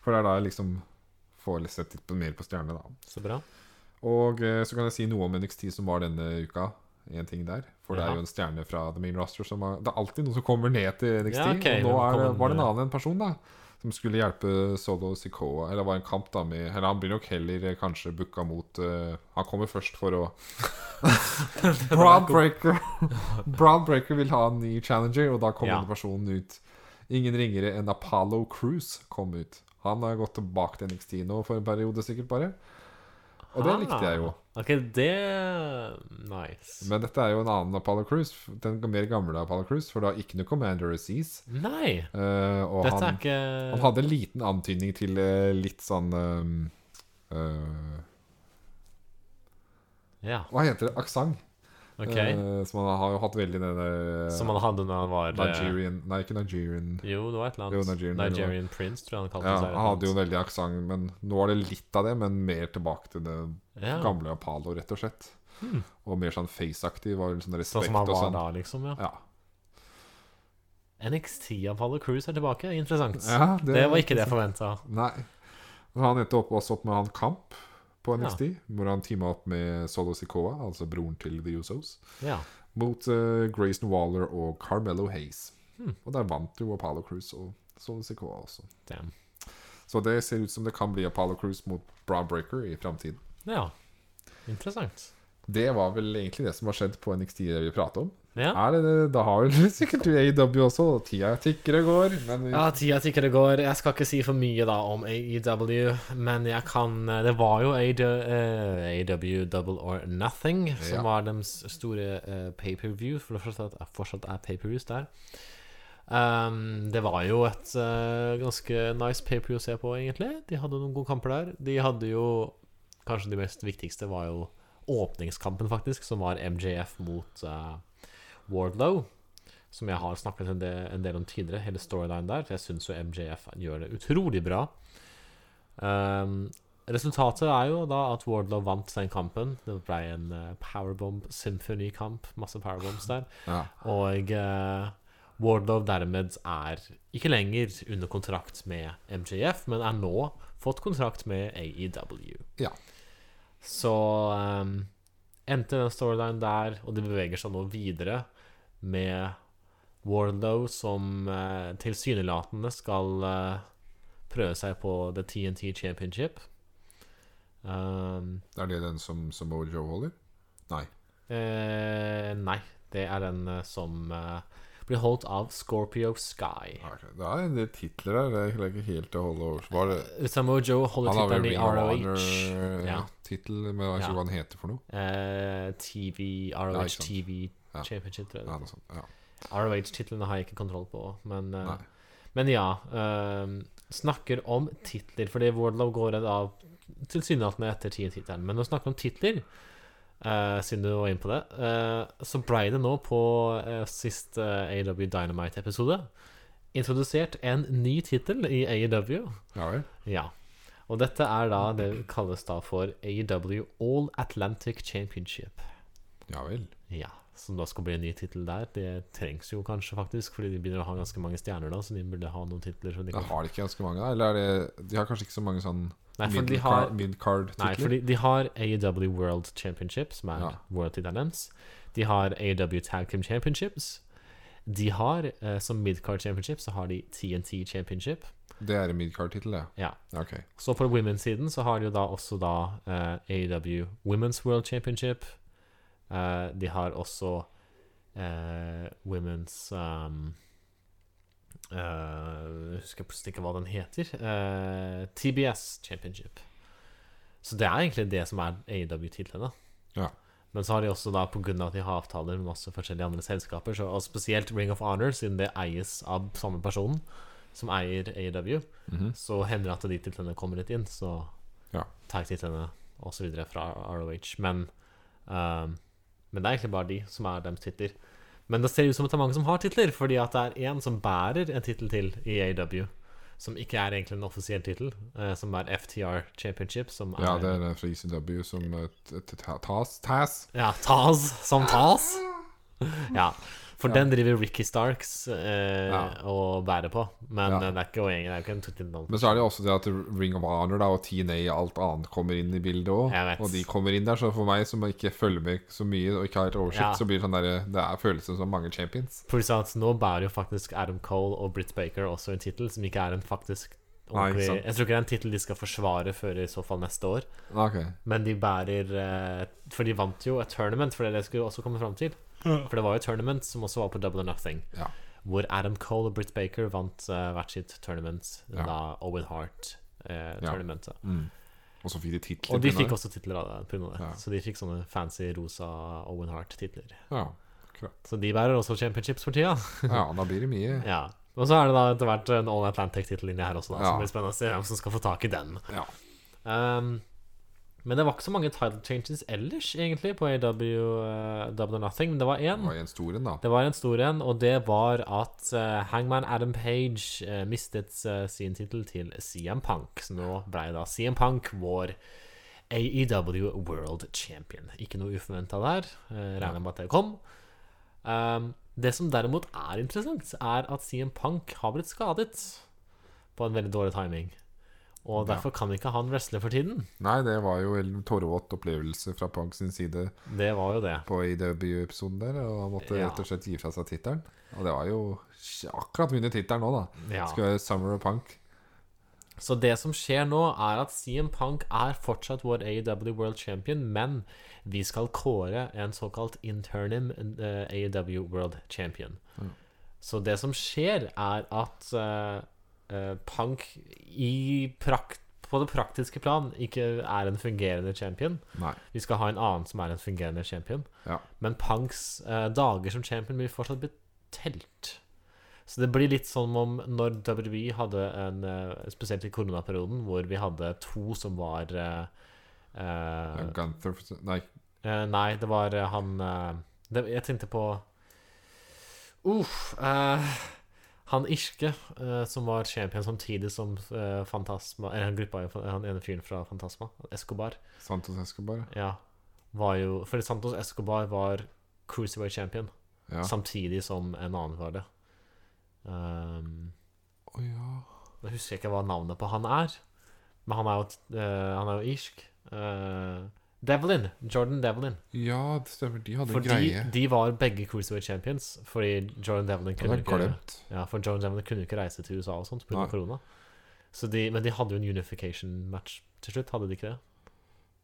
For det er da jeg liksom får sett litt mer på stjernene, da. Så bra. Og eh, så kan jeg si noe om NXT som var denne uka. En ting der For det er jo en stjerne fra The Main Roster som har Det er alltid noen som kommer ned til NXT. Ja, okay, og nå er, var det en annen en person, da. Som skulle hjelpe Solo Sikoa. Eller var en kamp da med Eller han blir nok heller eh, kanskje booka mot uh, Han kommer først for å Brown Breaker Brown Breaker vil ha en ny challenger, og da kommer Ja. personen ut. Ingen ringere enn Apollo Cruise kom ut. Han har gått tilbake til NXT nå for en periode, sikkert bare. Og det likte jeg jo. Ah, Ok, det Nice. Men dette er jo en annen Apollo Cruise. Den mer gamle Apollo Cruise, for det har ikke noe Commander Aziz. Nei! Uh, og Dette er han, ikke han hadde en liten antydning til uh, litt sånn uh, Ja, Hva heter det? Aksent. Ok. Uh, som han har jo hatt veldig den der Som han hadde når han var eh, Nigerian Nei, ikke Nigerian. Jo, det var et eller Jo, annet. Nigerian, Nigerian, det Prince, tror jeg han kalte Ja, seg. han hadde jo en veldig aksent, men nå er det litt av det, men mer tilbake til det ja. gamle Apollo, rett og slett. Hmm. Og mer sånn face-aktig. Sånn Sånn respekt som han var sånn. da, liksom. ja Ja. NXT Apollo Cruise er tilbake. Interessant. Ja, det, var ikke det jeg forventa. Nei. Han endte opp, også opp med han Kamp på NXT, hvor han teama opp med Solo Sikoa, altså broren til The Usos, Ja. mot uh, Grayson Waller og Carmelo Hayes. Hmm. Og der vant jo Apollo Cruise og Solo Sikoa også. Damn. Så det ser ut som det kan bli Apollo Cruise mot Brown Breaker i framtiden. Ja. Interessant. Det var vel egentlig det som har skjedd på NXT det vi pratet om. Ja. Er det, det, da har vel sikkert du AEW også, tida tikker og går. Men vi, Ja, tida tikker det går. Jeg skal ikke si for mye da om AEW, men jeg kan Det var jo AEW Double or Nothing som Ja. var deres store uh, pay-per-view, for det fortsatt, fortsatt er pay-per-views der. Um, det var jo et uh, ganske nice pay-per-view å se på, egentlig. De hadde noen gode kamper der. De hadde jo Kanskje de mest viktigste var jo åpningskampen, faktisk, som var MJF mot eh, Wardlow som jeg har snakket en del, en del om tidligere, hele storylinen der. Jeg syns jo MJF gjør det utrolig bra. Um, resultatet er jo da at Wardlow vant den kampen. Det ble en uh, Powerbomb Symphony-kamp. Masse powerbombs der. ja. Og uh, Wardlow dermed er ikke lenger under kontrakt med MJF, men er nå fått kontrakt med AEW. Ja. Så um, endte den storylinen der, og de beveger seg nå videre med Warlow som uh, tilsynelatende skal uh, prøve seg på The TNT Championship. Um, Er det den som Samoa Joe holder? Nei. eh, nei, det er den eh, som eh, blir holdt av Scorpio Sky. Okay. Det er en del titler der. Det er ikke helt å holde over. Det Samoa Joe holder Han har vel tittelen i Ring ROH. Ja. Honor-tittel, men jeg vet ikke hva han heter for noe. Eh, TV, ROH. TV Ja. Championship, tror. Ja, noe sånt. Ja. ROH-titlene har jeg ikke kontroll på, men, uh, men ja. Uh, snakker om titler, fordi Wardlow går redd av tilsynelatende etter TNT-tittelen. Men når vi snakker om titler, uh, siden du var inne på det, eh, så ble det nå på sist AW Dynamite-episode introdusert en ny tittel i AEW. ja. Ja. Og dette er da det kalles da for AEW All Atlantic Championship. Ja vel. Ja, Som da skal bli en ny tittel der. Det trengs jo kanskje, faktisk, fordi de begynner å ha ganske mange stjerner da, så de burde ha noen titler. Så de kan... har de ikke ganske mange, da? Eller er det De har kanskje ikke så mange sånn Nei, for de mid-card-titler? de har AEW World Championship, som er Ja. world-tittelen deres. De har AEW Tag Team Championships. De har, eh, som midcard championship, så har de TNT Championship. Det er en midcard-tittel, ja. Ja. Okay. Så på women's-siden så har de jo da også da eh, AEW Women's World Championship. Eh, de har også uh, Women's um, Jeg husker plutselig ikke hva den heter. TBS Championship. Så det er egentlig det som er AEW-titlene. Ja. Men så har de også da, pga. at de har avtaler med masse forskjellige andre selskaper, så, og spesielt Ring of Honor, siden det eies av samme person som eier AEW, -hmm. så hender det at de titlene kommer litt inn. Så Ja. tag-titlene osv. fra ROH. Men, ehm, men det er egentlig bare de som er deres titler. Men det ser ut som at det er mange som har titler, fordi at det er én som bærer en tittel til i AEW. Som ikke er egentlig en offisiell tittel, eh, som er FTR Championship. Som er, Ja, det er den fra ECW som Taz t- t- Tas? Tas? Ja, Tas som Tas. Ja. For den driver Ricky Starks eh, og bærer på. Men eh, det er ikke, det er ikke en tittel. Men så er det jo også det at Ring of Honor da, og TNA og alt annet kommer inn i bildet òg. Og de kommer inn der, så for meg som ikke følger med så mye og ikke har et oversikt, så blir det sånn der, det er følelsen som mange champions. Pluss at nå bærer jo faktisk Adam Cole og Britt Baker også en tittel som ikke er en faktisk ordentlig. Jeg tror ikke det er en tittel de skal forsvare før i så fall neste år. Okay. Men de bærer eh, For de vant jo et tournament, for det er det jeg skulle også komme fram til. For det var jo tournament som også var på Double or Nothing. Ja. Hvor Adam Cole og Britt Baker vant uh, hvert sitt tournament. Ja. Da Owen Hart-tournamentet. Mm. Og så fikk de titler. og de fikk også titler av det. På grunn av det. Så de fikk sånne fancy rosa Owen Hart-titler. Ja, akkurat. Så de bærer også championships for tida. ja, da blir det mye. Ja. Og så er det da etter hvert en All Atlantic-tittel inni her også, da, Ja. som blir spennende å se hvem som skal få tak i den. Ja. Um, men det var ikke så mange title changes ellers, egentlig, på AW uh, Double or Nothing. Men det var Det var en stor en, da. Det var en stor en, og det var at uh, Hangman Adam Page uh, mistet sin tittel til CM Punk. Så nå ble da CM Punk vår AEW World Champion. Ikke noe uforventa der. Regner med at det kom. Um, det som derimot er interessant, er at CM Punk har blitt skadet på en veldig dårlig timing. Og Ja. derfor kan ikke han wrestle for tiden. Nei, det var jo en tårevåt opplevelse fra Punk sin side Det var jo det. på IDW-episoden der, og han måtte Ja. rett og slett gi fra seg tittelen. Og det var jo akkurat vunnet tittelen nå, da. Ja. Skulle være Summer of Punk. Så det som skjer nå, er at CM Punk er fortsatt vår AEW World Champion, men vi skal kåre en såkalt internim eh, AEW World Champion. Mm. Så det som skjer, er at eh, Punk i prakt på det praktiske plan ikke er en fungerende champion. Nei. Vi skal ha en annen som er en fungerende champion. Ja. Men Punks eh, dager som champion blir fortsatt betelt. Så det blir litt som om når WWE hadde en eh, Spesielt i koronaperioden, hvor vi hadde to som var eh, eh, Gunther Nei, eh, Nei, det var eh, han eh, det, Jeg tenkte på Uff. eh, han irske uh, som var champion samtidig som uh, Fantasma Eller han gruppa jo han ene fyren fra Fantasma, Escobar. Santos Escobar. Ja, var jo Fordi Santos Escobar var cruiserweight champion, Ja. samtidig som en annen var det. Um, oh, ja. jeg husker ikke hva navnet på han er, men han er jo, uh, han er jo irsk. Uh, Devlin. Jordan Devlin. Ja, det stemmer. De hadde Fordi greie. de var begge cruiserweight champions. Fordi Jordan Devlin kunne ikke. Ja, for Jordan Devlin kunne ikke reise til USA og sånt pga. Korona. Så de, men de hadde jo en unification match til slutt, hadde de ikke det?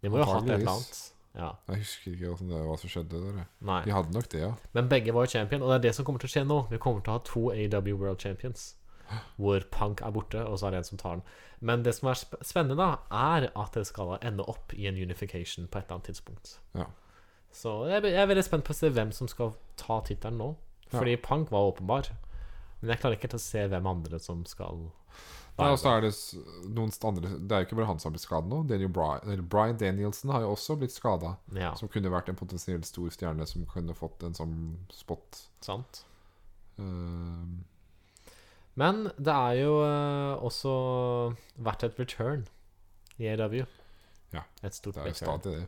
De må jo ha hatt et eller annet. Ja, Jeg husker ikke det, hva som skjedde der. nei De hadde nok det, ja. Men begge var jo champion, og det er det som kommer til å skje nå. Vi kommer til å ha to AW World Champions. Hvor Punk er borte, og så er det en som tar den. Men det som er spennende, da, er at det skal ende opp i en unification på et eller annet tidspunkt. Ja. Så jeg, jeg er veldig spent på å se hvem som skal ta tittelen nå. Ja. Fordi Punk var åpenbar. Men jeg klarer ikke til å se hvem andre som skal Nei, og så er det noen andre Det er jo ikke bare han som har blitt skadet nå. Daniel eller Brian Danielsen har jo også blitt skada. Ja, Som kunne vært en potensielt stor stjerne som kunne fått en sånn spot. sant. Uh, Men det er jo eh, også vært et return i AW. Ja, Et stort det er jo stadig det.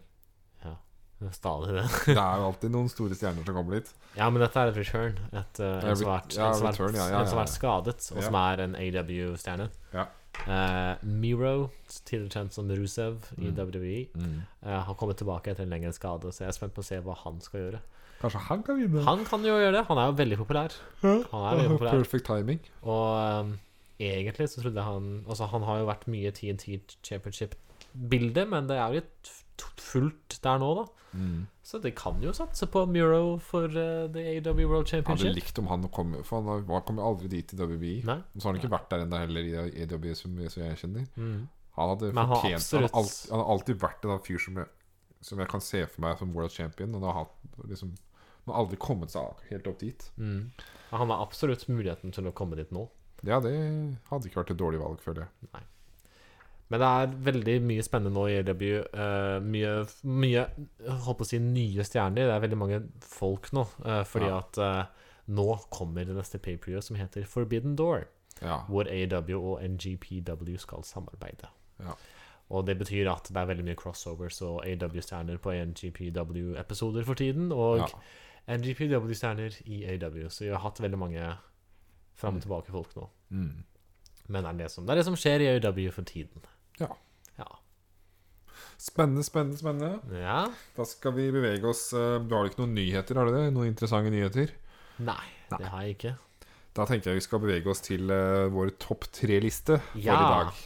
Det er Stadig det. Det er jo alltid noen store stjerner som kommer dit. Ja, men dette er et return. Et, uh, en som har ja, ja, ja, vært skadet, og Ja. som er en AW-stjerne. Ja. Uh, Miro, tidligere kjent som Rusev i Mm. WWE, eh, har kommet tilbake etter en lengre skade, så jeg er spent på å se hva han skal gjøre. Kanskje han kan vinne? Han kan jo gjøre det. Han er jo veldig populær. Han er veldig populær. Perfect timing. Og um, egentlig så trodde jeg han Altså, han har jo vært mye TNT Championship-bilde, men det er jo litt fullt der nå, da. Så de kan jo satse på Muro for uh, the AW World Jeg hadde Championship. likt om han kom For han kom jo aldri dit i WWE. Nei. Så har han ikke vært der ennå heller i AW, som, som jeg kjenner. Mm. Han hadde fortjent Han har, alltid, vært en fyr som som jeg kan se for meg som world champion. Han har, liksom, han har aldri kommet seg helt opp dit. Mm. Han har absolutt muligheten til å komme dit nå. Ja, det hadde ikke vært et dårlig valg, føler jeg. Men det er veldig mye spennende nå i AW. Uh, mye, mye holdt på å si nye stjerner. Det er veldig mange folk nå. Uh, fordi Ja. at uh, nå kommer det neste paperview som heter Forbidden Door. Ja. Hvor AW og NGPW skal samarbeide. Ja. Og det betyr at det er veldig mye crossovers og AW-stjerner på NGPW-episoder for tiden. Og ja. NGPW-stjerner i AW. Så vi har hatt veldig mange fram og tilbake-folk nå. Mm. Men det er det, som, det er det som skjer i AW for tiden. Ja. Ja. Spennende, spennende, spennende. ja. Da skal vi bevege oss eh, Du har ikke noen nyheter, har du det? Noen interessante nyheter? Nei, det har jeg ikke. Da tenker jeg vi skal bevege oss til uh, vår topp tre-liste for Ja. i dag.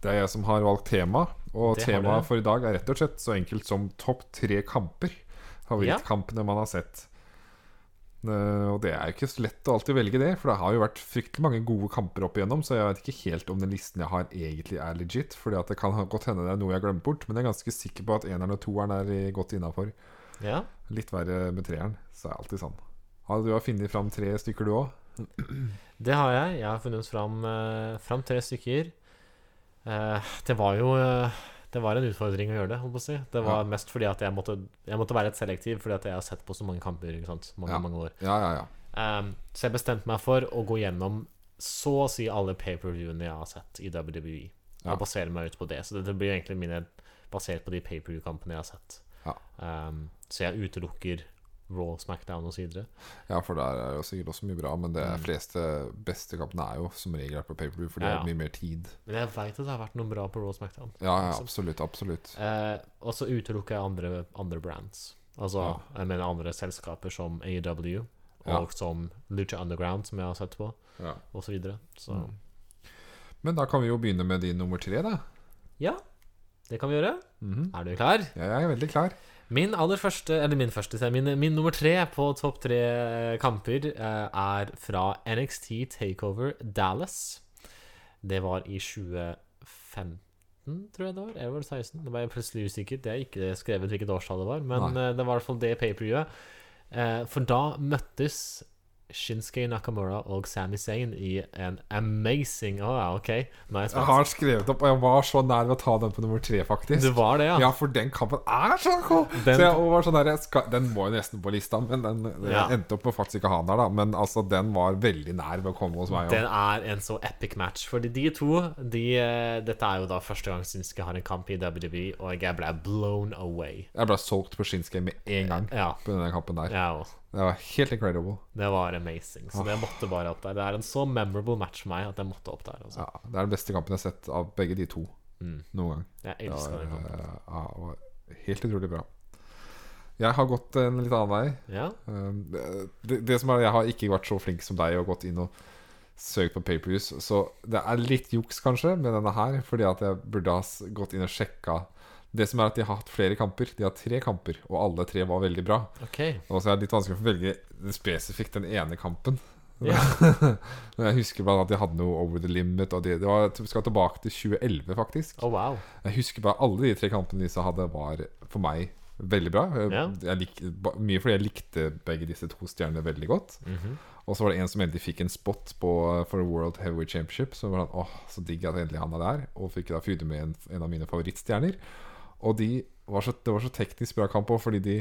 Det er jeg som har valgt tema, og Det temaet for i dag er rett og slett så enkelt som topp tre kamper. Favorittkampene man har sett. Eh, og det er jo ikke så lett å alltid velge det, for det har jo vært fryktelig mange gode kamper opp igjennom, så jeg vet ikke helt om den listen jeg har, egentlig er legit. Fordi at det kan godt hende det er noe jeg har glemt bort, men jeg er ganske sikker på at eneren og toeren er godt innafor. Ja. Litt verre med treeren, så er det alltid sånn. Har du funnet fram tre stykker, du òg? Det har jeg. Jeg har funnet fram, eh, fram tre stykker. Eh, det var jo eh, Det var en utfordring å gjøre det, holdt på å si. Det var Ja. mest fordi at jeg måtte, jeg måtte være litt selektiv, fordi at jeg har sett på så mange kamper. Ikke sant? Mange, Ja. mange år Ja, ja, ja. Um, så jeg bestemte meg for å gå gjennom så å si alle pay-per-viewene jeg har sett i WWE. Og basere meg ut på det. Så det blir egentlig mine basert på de pay-per-view-kampene jeg har sett. Ja. Um, så jeg utelukker Raw, Smackdown osv. Ja, for der er jo sikkert også mye bra, men det Mm. fleste beste kampene er jo som regel på paperview, for det Ja, er mye mer tid. Men jeg veit at det har vært noe bra på Raw, Smackdown. Ja, ja Liksom. absolutt. Absolutt. Eh, og så utelukker jeg andre, andre brands. Altså jeg mener andre selskaper som AEW, og Ja. som Lucha Underground, som jeg har sett på, Ja. osv. Så, videre. så Mm. Men da kan vi jo begynne med din nummer tre, da. Ja, det kan vi gjøre. Mhm. Er du klar? Ja, Jeg er veldig klar. Min aller første, eller min første, min, min nummer tre på topp tre kamper eh, er fra NXT Takeover Dallas. Det var i 2015, tror jeg det var. Eller var det 16? Det var jeg plutselig usikker. Det er ikke skrevet hvilket årstall det var, men Nei. eh, det var i hvert fall det paperviewet. Eh, for da møttes Shinsuke Nakamura og Sami Zayn i en amazing Å ja, OK. Er jeg har skrevet opp, og jeg var så nær ved å ta den på nummer tre, faktisk. Det var det, ja? Ja, for den kampen er så cool! Den- så jeg var sånn der, skal, Den må jo nesten på lista, men den, Ja. endte opp med faktisk ikke å ha den der, da. Men altså, den var veldig nær ved å komme hos meg. Den er en så epic match. Fordi de to de, eh, Dette er jo da første gang Shinsuke har en kamp i WWE, og jeg ble blown away. Jeg ble solgt på Shinsuke med en gang Ja. på denne kampen der. Jeg òg. Det var helt incredible. Det var amazing. Så det måtte bare opp der. Det er en så memorable match for meg at jeg måtte opp der. Altså. Ja, det er den beste kampen jeg har sett av begge de to Mm. noen gang. Jeg elsker den kampen. eh, ja, det var helt utrolig bra. Jeg har gått en litt annen vei. Ja. Um, det, det, det som er Jeg har ikke vært så flink som deg og gått inn og søkt på paperviews, så det er litt juks kanskje med denne her, fordi at jeg burde ha gått inn og sjekka Det som er at de har hatt flere kamper. De har tre kamper, og alle tre var veldig bra. Okay. Og så er det litt vanskelig å velge spesifikt den ene kampen. Yeah. Jeg husker bare at de hadde noe Over the Limit. Og de, det var, skal tilbake til 2011, faktisk. Oh, wow. Jeg husker bare alle de tre kampene disse hadde, var for meg veldig bra. Jeg, jeg lik, mye fordi jeg likte begge disse to stjernene veldig godt. Mhm. Og så var det en som endelig fikk en spot på, for World Heavyweight Championship. Så var han, åh, så digg at endelig han er der. Og fikk da feude med en, en av mine favorittstjerner. Og de var så, det var så teknisk bra kamp òg, fordi de,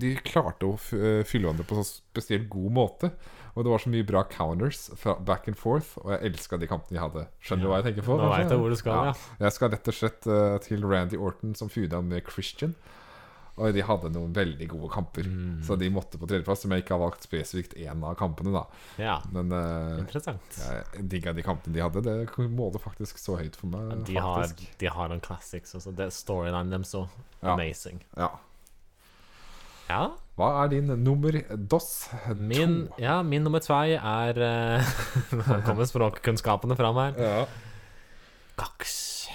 de klarte å eh, fylle hverandre på så spesielt god måte. Og det var så mye bra counters fra back and forth, og jeg elska de kampene de hadde. Skjønner du hva jeg tenker på? Nå vet jeg hvor du skal, ja. Jeg skal rett og slett uh, til Randy Orton, som feuda med Christian. Og de hadde noen veldig gode kamper, Mm. så de måtte på tredjeplass. Som jeg ikke har valgt spesifikt én av kampene, da. Ja. Men uh, Interessant. jeg digga de kampene de hadde. Det måler faktisk så høyt for meg. De har, de har noen classics. også. Det Storylinen deres så Ja. amazing. Ja. Ja. Hva er din nummer dos? Min, To. ja, min nummer tvei er uh, Nå kommer språkkunnskapene fram her. Ja. Gax.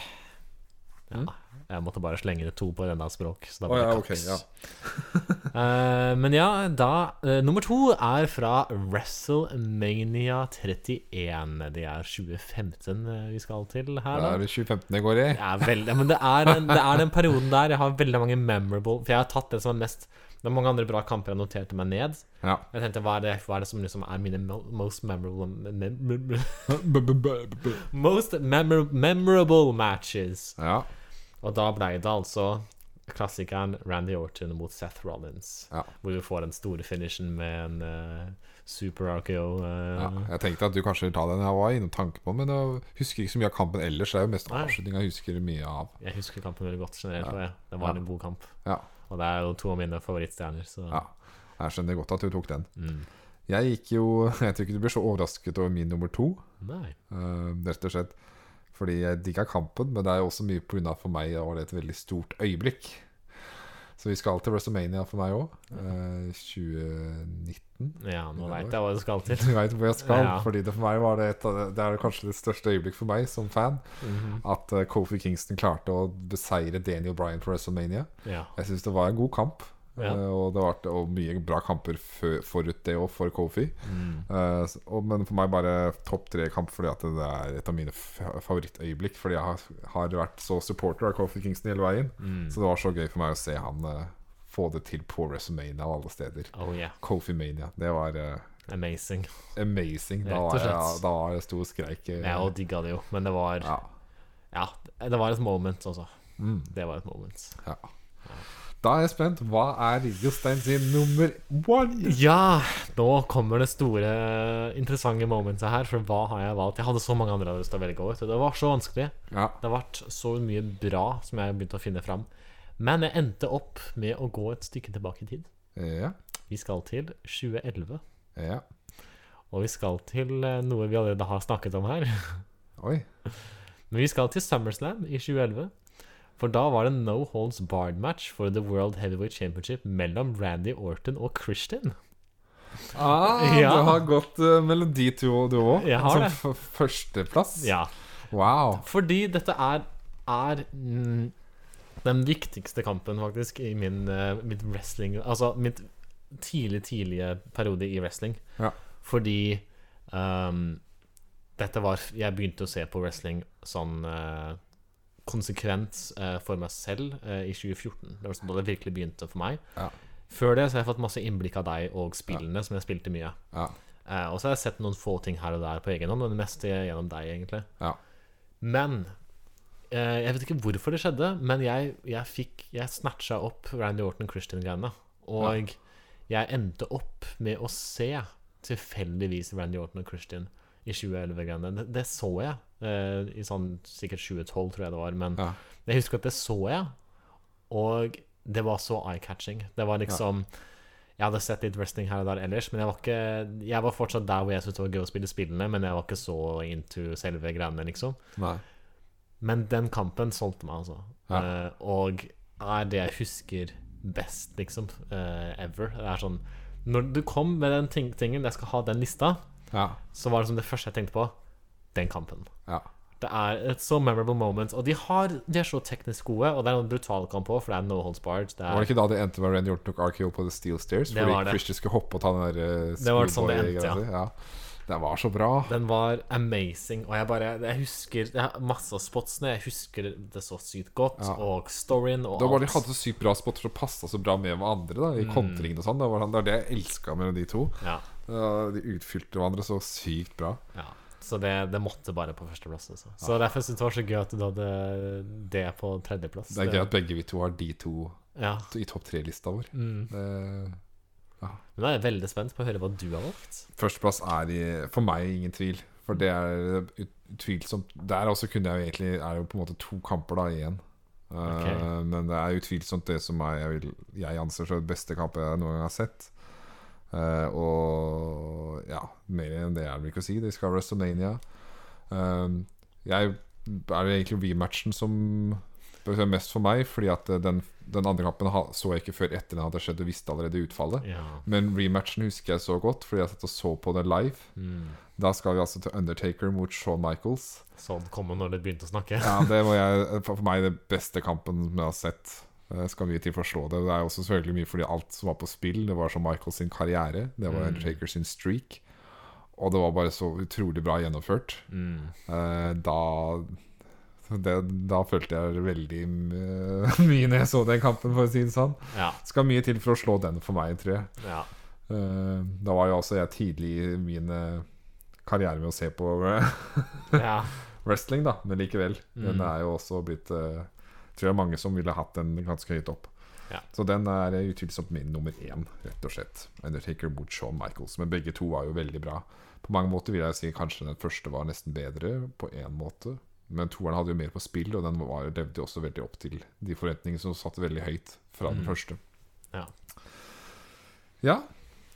Ja, Mm. Jeg måtte bare slenge det to på denne språk. Så da ble det ja, ok, Gax. ja. uh, men ja, da uh, Nummer to er fra WrestleMania 31. Det er 2015 eh, vi skal til her. Det da er 2015 det går i. Ja, veldig, men det er, den, det er den perioden der jeg har veldig mange memorable For jeg har tatt det som er mest Det er mange andre bra kamper jeg noterte meg ned. Ja. Jeg tenkte, Hva er det, hva er det som liksom er mine most memorable mem, mem, Most memorable matches? ja. Og da ble det altså klassikeren Randy Orton mot Seth Rollins. Ja. Hvor vi får den store finishen med en uh, super RKO. Uh, ja. Jeg tenkte at du kanskje ville ta den. Jeg var innom tanke på men jeg husker ikke så mye av kampen ellers. Det er jo mest avslutninga jeg husker mye av. Jeg husker kampen veldig godt generelt. Ja. jeg- Det var en god kamp. Ja. Og det er jo to av mine favorittstjerner. Så Ja. Jeg skjønner godt at du tok den. mm. Jeg gikk jo Jeg tror ikke du blir så overrasket over min nummer to. Nei. Uh, rett og slett fordi jeg digga kampen, men det er jo også mye pga. for meg var det et veldig stort øyeblikk. Så vi skal til WrestleMania for meg òg. 2019. Ja, nå veit jeg hva du skal til. Du veit hvor jeg skal. Ja. Fordi det for meg var det et det, er kanskje det største øyeblikk for meg som fan. Mhm. At eh, Kofi Kingston klarte å beseire Daniel Bryan på WrestleMania. Ja. Jeg syns det var en god kamp. Ja. eh, og det var og mye bra kamper forut det òg, for Kofi. Mm. Eh, og, men for meg bare topp tre-kamp fordi at det er et av mine favorittøyeblikk. Fordi jeg har, har vært så supporter av Kofi Kingston hele veien. Mm. Så det var så gøy for meg å se han eh, få det til på WrestleMania av alle steder. Oh yeah. Kofi Mania. Det var Amazing. amazing. Da var, jeg, da var jeg stor skreik. Jeg òg digga det jo, men det var ja. Ja, det var et moment, altså. Mm, Det var et moment. ja. Da er jeg spent. Hva er Jostein sin nummer one? Ja, nå kommer det store, interessante momentet her. For hva har jeg valgt? Jeg hadde så mange andre jeg hadde lyst til å velge. over. Det var så vanskelig. Ja. Det har vært så mye bra som jeg begynte å finne fram. Men jeg endte opp med å gå et stykke tilbake i tid. Ja. Vi skal til 2011. ja. Og vi skal til eh, noe vi allerede har snakket om her. Oi. Men vi skal til SummerSlam i 2011. For da var det no holds barred-match for The World Heavyweight Championship mellom Randy Orton og Christian. Ah, Ja. Du har gått uh, melodi de to, du òg. Som førsteplass. Ja. Wow. Fordi dette er, er mm, den viktigste kampen, faktisk, i min uh, mitt wrestling Altså mitt tidlig, tidlige periode i wrestling. Ja. Fordi um, dette var Jeg begynte å se på wrestling sånn uh, konsekvent uh, for meg selv i 2014. Det var sånn da det virkelig begynte for meg. Ja. Før det så har jeg fått masse innblikk av deg og spillene, som jeg spilte mye. Ja. og så har jeg sett noen få ting her og der på egen hånd, men det meste gjennom deg, egentlig. Ja. Men eh, Jeg vet ikke hvorfor det skjedde, men jeg, jeg fikk Jeg snatcha opp Randy Orton Christian-greiene. Og jeg endte opp med å se tilfeldigvis Randy Orton og Christian i 2011-greiene. Det, det, så jeg eh, i sånn sikkert 2012, tror jeg det var. Men Ja. jeg husker at det så jeg, og det var så eye-catching. Det var liksom Jeg hadde sett litt wrestling her og der ellers, men jeg var ikke Jeg var fortsatt der hvor jeg syntes det var gøy å spille spillene, men jeg var ikke så into selve greiene, liksom. Nei. Men den kampen solgte meg, altså. Ja. Uh, og er det jeg husker best, liksom, Uh, ever. Det er sånn Når du kom med den ting, tingen, jeg skal ha den lista, Ja. så var det som det første jeg tenkte på. Den kampen. Ja. Det er et så memorable moment. Og de, har, de er så teknisk gode, og det er en brutal kamp òg, for det er no holds barred. Det Var det er, ikke da det endte med Randy Orton tok RKO på The Steel Stairs? Det fordi det. Christian skulle hoppe og ta den der uh, Det var sånn det endte, ja. ja. Det var så bra. den var amazing. Og jeg bare Jeg husker jeg har masse av spotsene. Jeg husker det så sykt godt. Ja. Og storyen og Det var bare De hadde så sykt bra spotter som passa så bra med hverandre. da I kontringen og sånn Det var, det var det jeg elska med de to. Ja, De utfylte hverandre så sykt bra. ja. Så det, det måtte bare på førsteplass. Altså. Så derfor syntes det var så gøy at du hadde det på tredjeplass. Det er gøy at begge vi to har de to Ja. i topp tre-lista vår. Mm. Det, Men da er jeg veldig spent på å høre hva du har valgt. Førsteplass er i, for meg ingen tvil. For det er utvilsomt Der også kunne jeg egentlig Er det jo på en måte to kamper da igjen. Okay. Uh, men det er utvilsomt det som er, jeg, vil, jeg anser som den beste kampen jeg noen gang har sett. Eh, og ja, mer enn det er det ikke å si. De skal ha WrestleMania. Uh, jeg er jo egentlig rematchen som betyr mest for meg, fordi at den, den andre kampen så jeg ikke før etter den hadde skjedd og visste allerede utfallet. Ja. Men rematchen husker jeg så godt, fordi jeg satt og så på den live. Mm. Da skal vi altså til Undertaker mot Shawn Michaels. Sånn kom når det begynte å snakke. Ja, Det var jeg, for meg den beste kampen jeg har sett. Det skal mye til for å slå det. Det er også selvfølgelig mye fordi alt som var på spill, det var som Michael sin karriere. Det var Mm. Undertaker sin streak. Og det var bare så utrolig bra gjennomført. Mm. Eh, da det, Da følte jeg veldig eh, mye når jeg så den kampen, for å si det sånn. Ja. Skal mye til for å slå den for meg, tror jeg. ja. Eh, da var jo også jeg tidlig i min eh, karriere med å se på ja. wrestling, da, men likevel. Den Mm. er jo også blitt uh, Tror jeg mange som ville hatt den ganske høyt opp. Ja. Så den er utvilsomt min nummer én, rett og slett. Undertaker mot Shawn Michaels. Men begge to var jo veldig bra. På mange måter vil jeg si kanskje den første var nesten bedre, på én måte. Men toeren hadde jo mer på spill, og den var, levde jo også veldig opp til de forventningene som satt veldig høyt fra den Mm. første. Ja. Ja,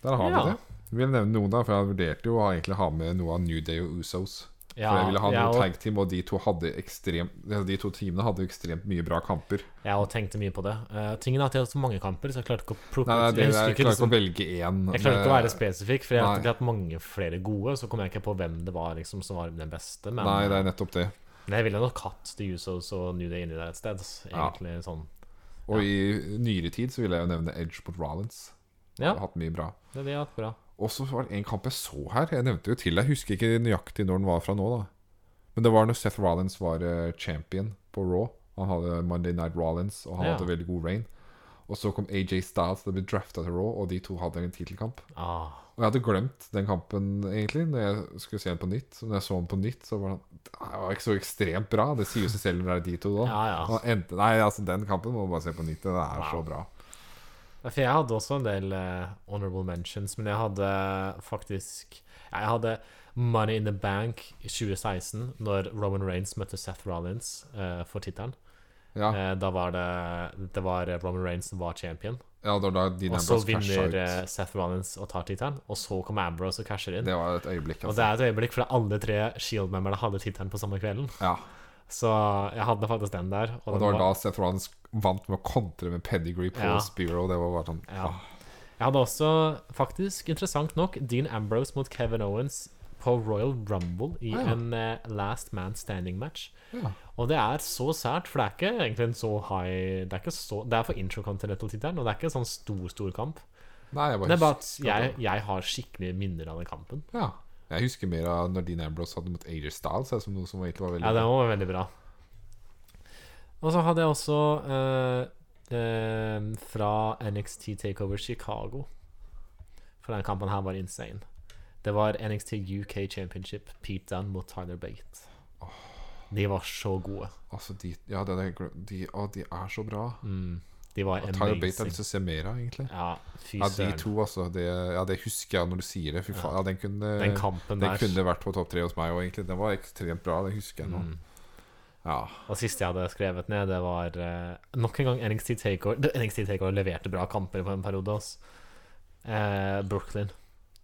der har Ja. vi det. Jeg vil nevne noen da, for jeg vurderte jo å egentlig ha med noe av New Day og Usos. Ja, for jeg ville ha jeg noe og- tag team, og de to, ekstremt, altså de to teamene hadde ekstremt mye bra kamper. Jeg òg tenkte mye på det. Uh, tingen er at jeg har så mange kamper, så jeg klarte ikke å plukke Nei, det, Jeg jeg ikke liksom, ikke liksom- å velge én. Jeg klarte ikke å være Eh, spesifikk, for jeg har hatt mange flere gode. Så kom jeg ikke på hvem det var liksom som var den beste. Men, Nei, det er nettopp det. men jeg ville nok hatt The Usos og New Day inni der et sted. Ja. sånn ja. Og i nyere tid så vil jeg jo nevne Edge mot Rollins. Ja, Har hatt mye bra. det det har hatt bra. Og så var det en kamp jeg så her. Jeg nevnte jo til Jeg husker ikke nøyaktig når den var fra nå, da. Men det var når Seth Rollins var eh, champion på Raw. Han hadde Monday Night Rollins, og han Ja. hadde veldig god reign. Og så kom AJ Styles, det ble drafta til Raw, og de to hadde en tittelkamp. Ah, Og jeg hadde glemt den kampen, egentlig, når jeg skulle se den på nytt. Så når jeg så den på nytt, så var den Det var ikke så ekstremt bra. Det sier jo seg selv når det er de to, da. ja, ja. Og endte, nei, altså Den kampen må du bare se på nytt. Den er Wow. så bra. For jeg hadde også en del uh, honorable mentions, men jeg hadde faktisk Jeg hadde Money in the Bank i 2016, når Roman Reigns møtte Seth Rollins uh, for tittelen. Ja, Uh, da var det Det var Roman Reigns som var champion. ja da, da Og så vinner Seth Rollins og tar tittelen, og så kommer Ambrose og casher inn. Det var et øyeblikk, Og det altså. er et øyeblikk fordi alle tre Shield-memberne hadde tittelen på samme kvelden. Ja. Så jeg hadde faktisk den der. Og og det var da Seth Rollins vant med å kontre med pedigree på Ja. Spiro. Det var bare sånn Ja. ah, Jeg hadde også, faktisk, interessant nok, Dean Ambrose mot Kevin Owens på Royal Rumble i Ah, ja. en uh, Last Man Standing-match. Ja. Og det er så sært, for det er ikke egentlig en så high Det er, ikke så, det er for Intercontinental-tittelen, og det er ikke en sånn stor, stor kamp. Nei, jeg bare Det er bare at jeg, jeg har skikkelig minner av den kampen. Ja. Jeg husker mer av når Dean Ambrose hadde mot AJ Styles, som noe som egentlig var veldig Ja, den var veldig bra. Og så hadde jeg også eh, eh, fra NXT Takeover Chicago. For den kampen her var insane. Det var NXT UK Championship, Pete Dunne mot Tyler Bate. De var så gode. Altså, de, ja, de, de, å, de er så bra. Mm, de var Og Tyler Bate har jeg amazing. lyst til å se mer av, egentlig. Ja, fy Ja, de to, altså. Det, ja, det husker jeg når du sier det. Fy faen. Ja, den kunne, Den kampen den der. kunne vært på topp tre hos meg òg, egentlig. Den var ekstremt bra. Det husker jeg nå. Mm. Ja. Og siste jeg hadde skrevet ned, det var uh, nok en gang NXT Takeover. NXT Takeover leverte bra kamper på en periode. hos Eh, Brooklyn.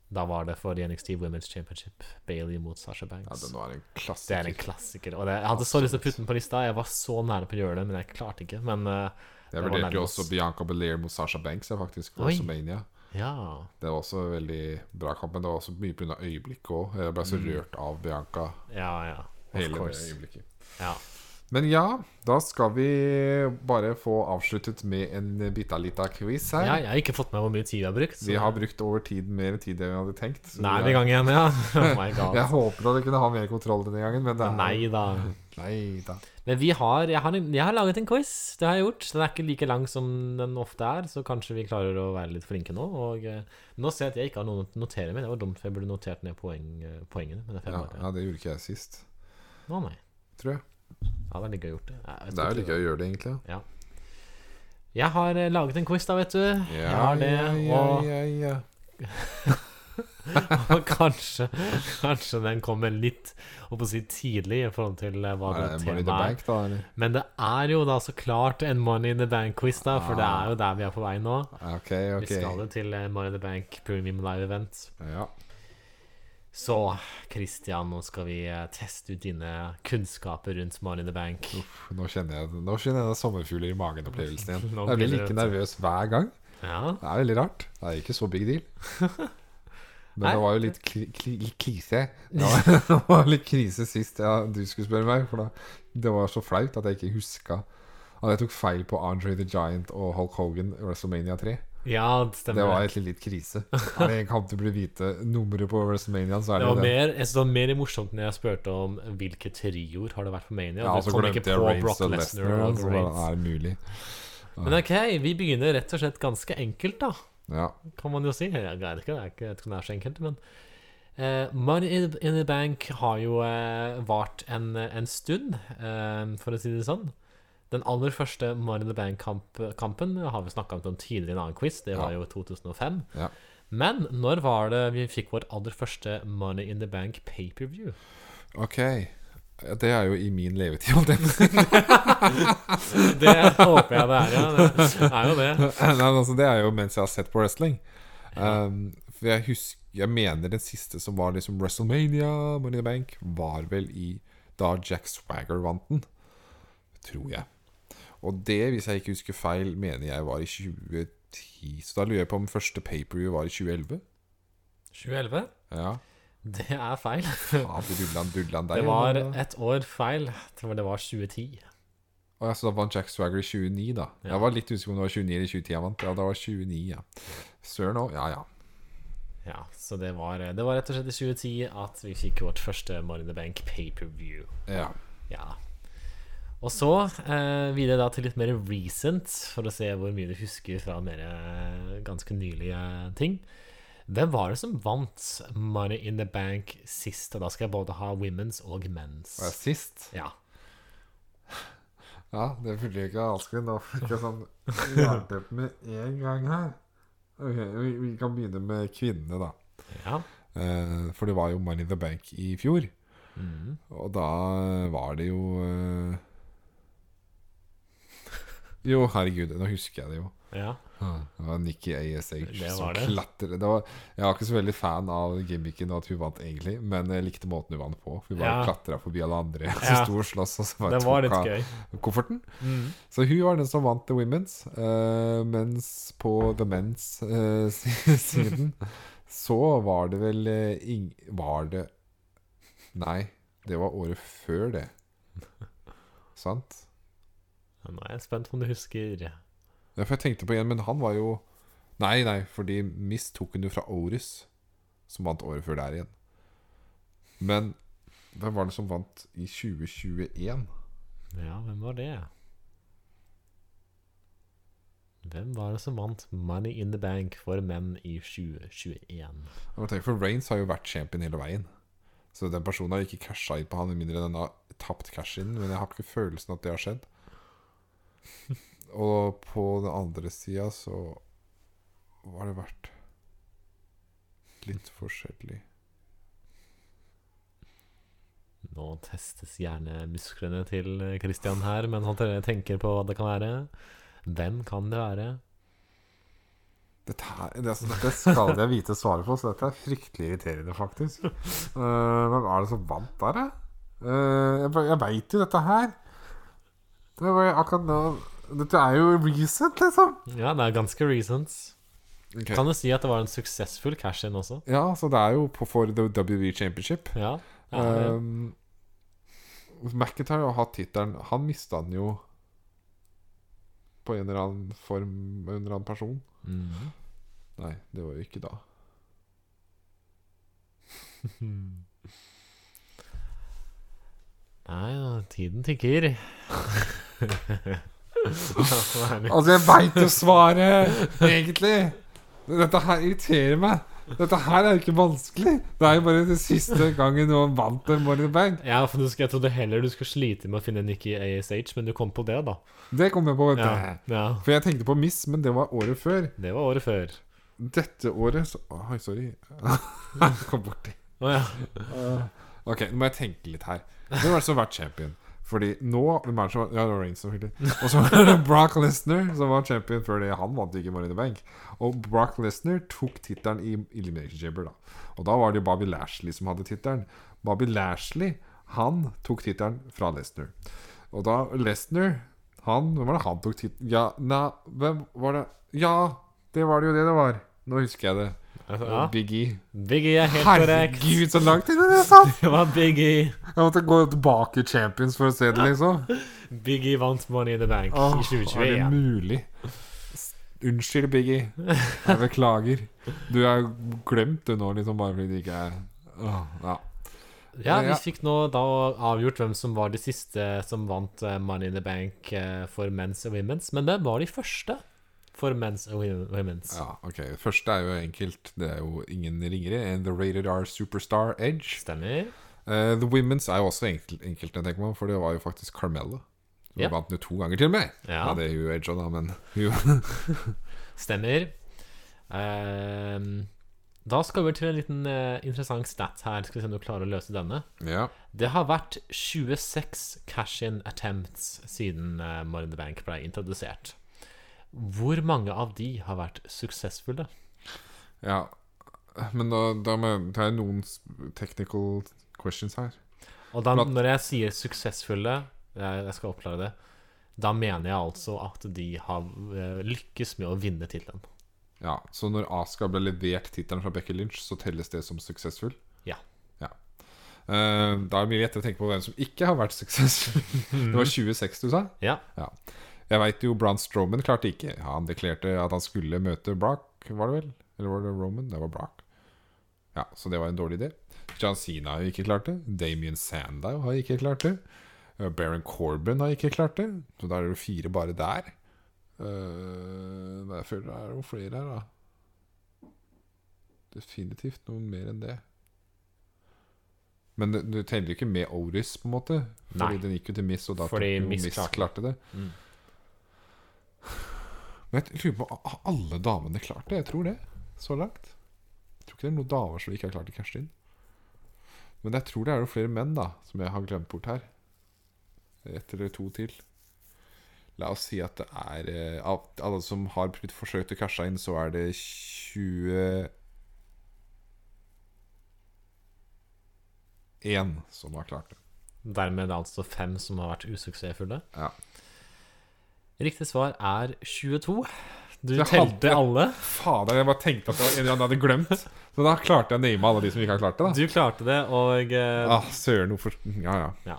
Da var det for NXT Women's Championship. Bailey mot Sasha ja, Banks. er en det er en klassiker. Og det, jeg hadde så lyst til å putte den på lista. Jeg var så nære på å gjøre det, men jeg klarte ikke. Men eh, Jeg vurderte jo også Bianca Belair mot Sasha Banks, jeg, faktisk. på Oi. WrestleMania. ja. Det var også en veldig bra kamp, men det var også mye pga. øyeblikket òg. Jeg ble så Mm. rørt av Bianca Ja, ja. Hele course. øyeblikket. Ja. Men ja, da skal vi bare få avsluttet med en bitte lita quiz her. ja. Jeg har ikke fått med hvor mye tid vi har brukt. så- Vi har brukt over tid mer tid enn vi hadde tenkt. Nå er vi vi i gang igjen, ja. Oh my god. Jeg håper at jeg kunne ha mer kontroll denne gangen, men det er Nei da. Nei da. Men vi har jeg, har jeg har laget en quiz. Det har jeg gjort. Den er ikke like lang som den ofte er, så kanskje vi klarer å være litt flinke nå. Og eh, nå ser jeg at jeg ikke har noe å notere med. Det var dumt, for jeg burde notert ned poeng, eh, poengene. Men det Ja, ja, det gjorde ikke jeg sist, Nå, nei. tror jeg. Ja, det er litt gøy gjort, det. Jeg Det er jo ikke. like å gjøre det, egentlig. Ja. Jeg har eh, laget en quiz, da, vet du. jeg har det, ja, ja, og, ja, ja. og kanskje, kanskje den kommer litt å si tidlig i forhold til eh, hva det det temaet er. Men det er jo da så klart en Money in the Bank-quiz, da, for det Ah. er jo der vi er på vei nå. Ok, Vi skal jo til eh, Money in the Bank Premium Live Event. Ja. Så Christian, nå skal vi eh, teste ut dine kunnskaper rundt Money in the Bank. Uff, nå kjenner jeg Nå kjenner jeg sommerfugler i magen-opplevelsen igjen. Jeg blir like nervøs hver gang. Ja, Det er veldig rart. Det er ikke så big deal. Men Nei. det var jo litt kli, kli, krise. Det var, det var litt krise sist ja, du skulle spørre meg. For da, det var så flaut at jeg ikke huska at jeg tok feil på Andre the Giant og Hulk Hogan i WrestleMania 3. ja det stemmer. Det var egentlig litt krise. Er det en kamp du burde vite nummeret på WrestleMania, så er det det var det. mer, jeg synes det var mer morsomt når jeg spurte om hvilke trioer har det vært på Mania. Ja, så glemte jeg Brock og Lesnar Så Reigns. var mulig. Men ok, vi begynner rett og slett ganske enkelt, da. Ja. kan man jo si. Jeg greier ikke, det ikke, jeg tror det er så enkelt, men eh, Money in the, Bank har jo eh, vart en, en stund, eh, for å si det sånn. Den aller første Money in the Bank-kampen har vi snakka om tidligere i en annen quiz. Det var Ja. jo 2005. Ja. Men når var det vi fikk vår aller første Money in the Bank pay-per-view? Ok. Ja, Det er jo i min levetid, holdt jeg på å si. Det håper jeg det er, ja. Det er jo det. Nei, men altså, det er jo mens jeg har sett på wrestling. Um, for jeg husker Jeg mener den siste som var liksom WrestleMania, Money in the Bank, var vel i da Jack Swagger vant den. Tror jeg. Og det, hvis jeg ikke husker feil, mener jeg var i 2010. Så da lurer jeg på om første paperview var i 2011. 2011? Ja. Det er feil. Fader, dullan, dullan der, Det var et år feil. Tror det var 2010. Å ja, så da vant Jack Swagger i 2009, da. Ja. Jeg var litt usikker om det var 29 eller 2010 jeg vant. Ja, det var 29, ja. Søren òg. Ja, ja. Ja, så det var, det var rett og slett i 2010 at vi fikk vårt første Money in the Bank pay-per-view. ja. Ja. Og så eh, videre da til litt mer recent, for å se hvor mye du husker fra mer eh, ganske nylige ting. Hvem var det som vant Money in the Bank sist? Og da skal jeg både ha women's og men's. Jeg sist? Ja. Ja, det fulgte ikke vanskelig. Nå fikk jeg sånn jernteppe med en gang her. Ok, vi, vi kan begynne med kvinnene, da. ja. Eh, for det var jo Money in the Bank i fjor. Mm. Og da var det jo eh... Jo, herregud, nå husker jeg det jo. ja. Det var Nikki ASH Det som klatret. Jeg var ikke så veldig fan av gimmicken og at hun vant, egentlig. Men jeg likte måten hun vant på. Hun bare Ja. klatra forbi alle andre som Ja. sto og sloss. Og så bare Det var tok av kofferten. Mm. Så hun var den som vant The Women's. uh, mens på The Men's uh, siden så var det vel uh, ing Var det Nei, det var året før det. Sant? Ja, nå er jeg spent på om du husker. Ja, for jeg tenkte på igjen, men han var jo Nei, nei, fordi Miss tok hun jo fra Oris, som vant året før der igjen. Men hvem var det som vant i 2021? Ja, hvem var det? Hvem var det som vant Money in the Bank for menn i 2021? Jeg For Reigns har jo vært champion hele veien. Så den personen har ikke casha inn på han, med mindre den har tapt cash in. Men jeg har ikke følelsen at det har skjedd. Og på den andre sida så har det vært litt forskjellig. Nå testes gjerne musklene til Christian her, men han tenker på hva det kan være. Hvem kan det være? Dette, her, det, dette skal jeg vite svaret på, så dette er fryktelig irriterende, faktisk. Uh, hvem er det som vant der, da? Uh, jeg jeg veit jo dette her. Det var akkurat nå Dette er jo recent, liksom. Ja, det er ganske recent. Okay. Kan du si at det var en suksessfull cash-in også? Ja, så det er jo på for the WWE Championship. Ja. ja Um, McIntyre har hatt tittelen. Han mista den jo på en eller annen form med en eller annen person. Mhm. Nei, det var jo ikke da. Nei, tiden tikker. Altså, jeg veit jo svaret, egentlig! Dette her irriterer meg. Dette her er jo ikke vanskelig. Det er jo bare den siste gangen noen vant en Money Bank. Ja, for skal, jeg trodde heller du skulle slite med å finne Nikki ASH, men du kom på det, da. Det kom jeg på. vet du. Ja, ja. For jeg tenkte på Miss, men det var året før. Det var året før. Dette året så Oi, sorry. Kom borti. Oh, ja. Ok, nå må jeg tenke litt her. Hvem er det som har vært champion? Fordi nå hvem er det som, Ja, det var Reigns, selvfølgelig. Og så var det Brock Lesnar som var champion før det. Han vant ikke Money Bank. Og Brock Lesnar tok tittelen i Elimination Chamber, da. Og da var det jo Bobby Lashley som hadde tittelen. Bobby Lashley, han tok tittelen fra Lesnar. Og da Lesnar Han Hvem var det han tok tittelen Ja, nei, hvem var det Ja, det var det jo det det var. Nå husker jeg det. Ja. Big E. Biggie er helt korrekt. Herregud, så langt inn i det satt! Det var Biggie. Jeg måtte gå tilbake i Champions for å se det, liksom. Biggie vant Money in the Bank Åh, i er det mulig? Unnskyld, Biggie. Jeg beklager. Du er glemt du nå, liksom, bare fordi det ikke er Åh, ja. Ja, vi fikk nå da avgjort hvem som var de siste som vant eh, Money in the Bank eh, for men's og women's. Men hvem var de første for men's og wo- women's? ja, ok. Første er jo enkelt. Det er jo ingen ringere enn The Rated R Superstar Edge. Stemmer. Uh, the Women's er jo også enkelt, enkelt jeg tenker meg for det var jo faktisk Carmella. Hun Ja. vant jo to ganger til og med. Ja. Ja, det er jo Edge òg, da, men hun Stemmer. Ehm, da skal vi til en liten uh, interessant stat her. Skal vi se om du klarer å løse denne. Ja. Det har vært 26 cash-in attempts siden uh, Money in the Bank ble introdusert. Hvor mange av de har vært suksessfulle? ja. Men da, da må jeg er noen technical questions her. Og da, når jeg sier suksessfulle, jeg, jeg skal oppklare det, da mener jeg altså at de har eh, lykkes med å vinne tittelen. Ja, Så når Aska ble levert tittelen fra Becky Lynch, så telles det som suksessfull? Ja. ja. Uh, da er det mye lettere å tenke på hvem som ikke har vært suksessfull. Det var 26 du sa? Ja. Jeg veit jo Braun Strowman klarte ikke. Ja, han deklerte at han skulle møte Brock, var det vel? Eller var det Roman? Det var Brock. Ja, Så det var en dårlig idé. John Cena har jo ikke klart det. Damien Sandow har ikke klart det. Eh, Baron Corbin har ikke klart det. Så da er det jo fire bare der. Uh, jeg føler det er jo flere her, da. Definitivt noen mer enn det. Men du teller jo ikke med Oris, på en måte. Fordi Nei. den gikk jo til Miss, og da Fordi Miss Miss klarte det. Mm. Men jeg lurer på Har alle damene klart det? Jeg tror det. Så langt. Jeg tror ikke det er noen damer som ikke har klart å cashe inn. Men jeg tror det er jo flere menn da som jeg har glemt bort her. Ett eller to til. La oss si at det er eh, Av alle som har forsøkt å cashe inn, så er det 21 som har klart det. Dermed er det altså fem som har vært usuksessfulle. Ja. Riktig svar er 22. Du Jeg telte hadde- alle. Fader, jeg bare tenkte at det var en eller annen jeg hadde glemt. Så da klarte jeg å name alle de som ikke har klart det. da Du klarte det, og uh, Ah, Søren, hvorfor Ja, ja.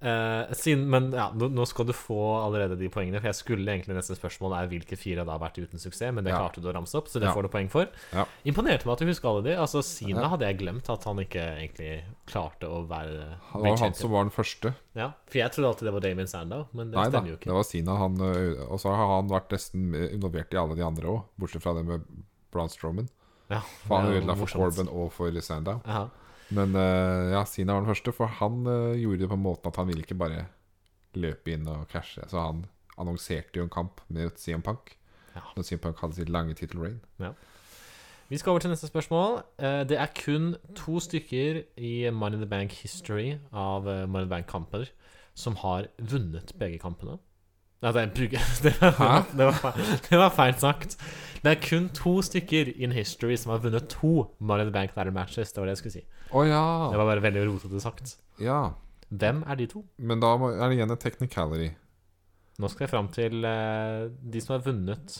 Eh, sin, Men ja, nå, nå skal du få allerede de poengene. For jeg skulle egentlig neste spørsmål er hvilke fire det har vært uten suksess, men det Ja. klarte du å ramse opp, så det Ja. får du poeng for. Ja. Imponerte meg at du husker alle de. Altså, Sina hadde jeg glemt at han ikke egentlig klarte å være Det var han som var den første. Ja, For jeg trodde alltid det var Damien Sandow, men det Nei da, jo ikke. det var Sina. Han, og så har han vært nesten involvert i alle de andre òg, bortsett fra det med Braun Strowman. Ja, For han ødela for. Corbin og for Sandow. Jaha. Men uh, ja, Sina var den første, for han uh, gjorde det på en måte at han ville ikke bare løpe inn og cashe. Så han annonserte jo en kamp med CM Punk. Ja. Når CM Punk hadde sitt lange tittel reign. Vi skal over til neste spørsmål. Eh, Det er kun to stykker i Money in the Bank history av Money in the Bank-kamper som har vunnet begge kampene. Nei, det, er brygge det, var, det, var feil, det var feil sagt. Det er kun to stykker in history som har vunnet to Money in the Bank ladder matches. Det var det jeg skulle si. Oh, ja. Det var bare veldig rotete sagt. ja! Hvem er de to? Men da er det igjen en technicality. Nå skal jeg fram til uh, de som har vunnet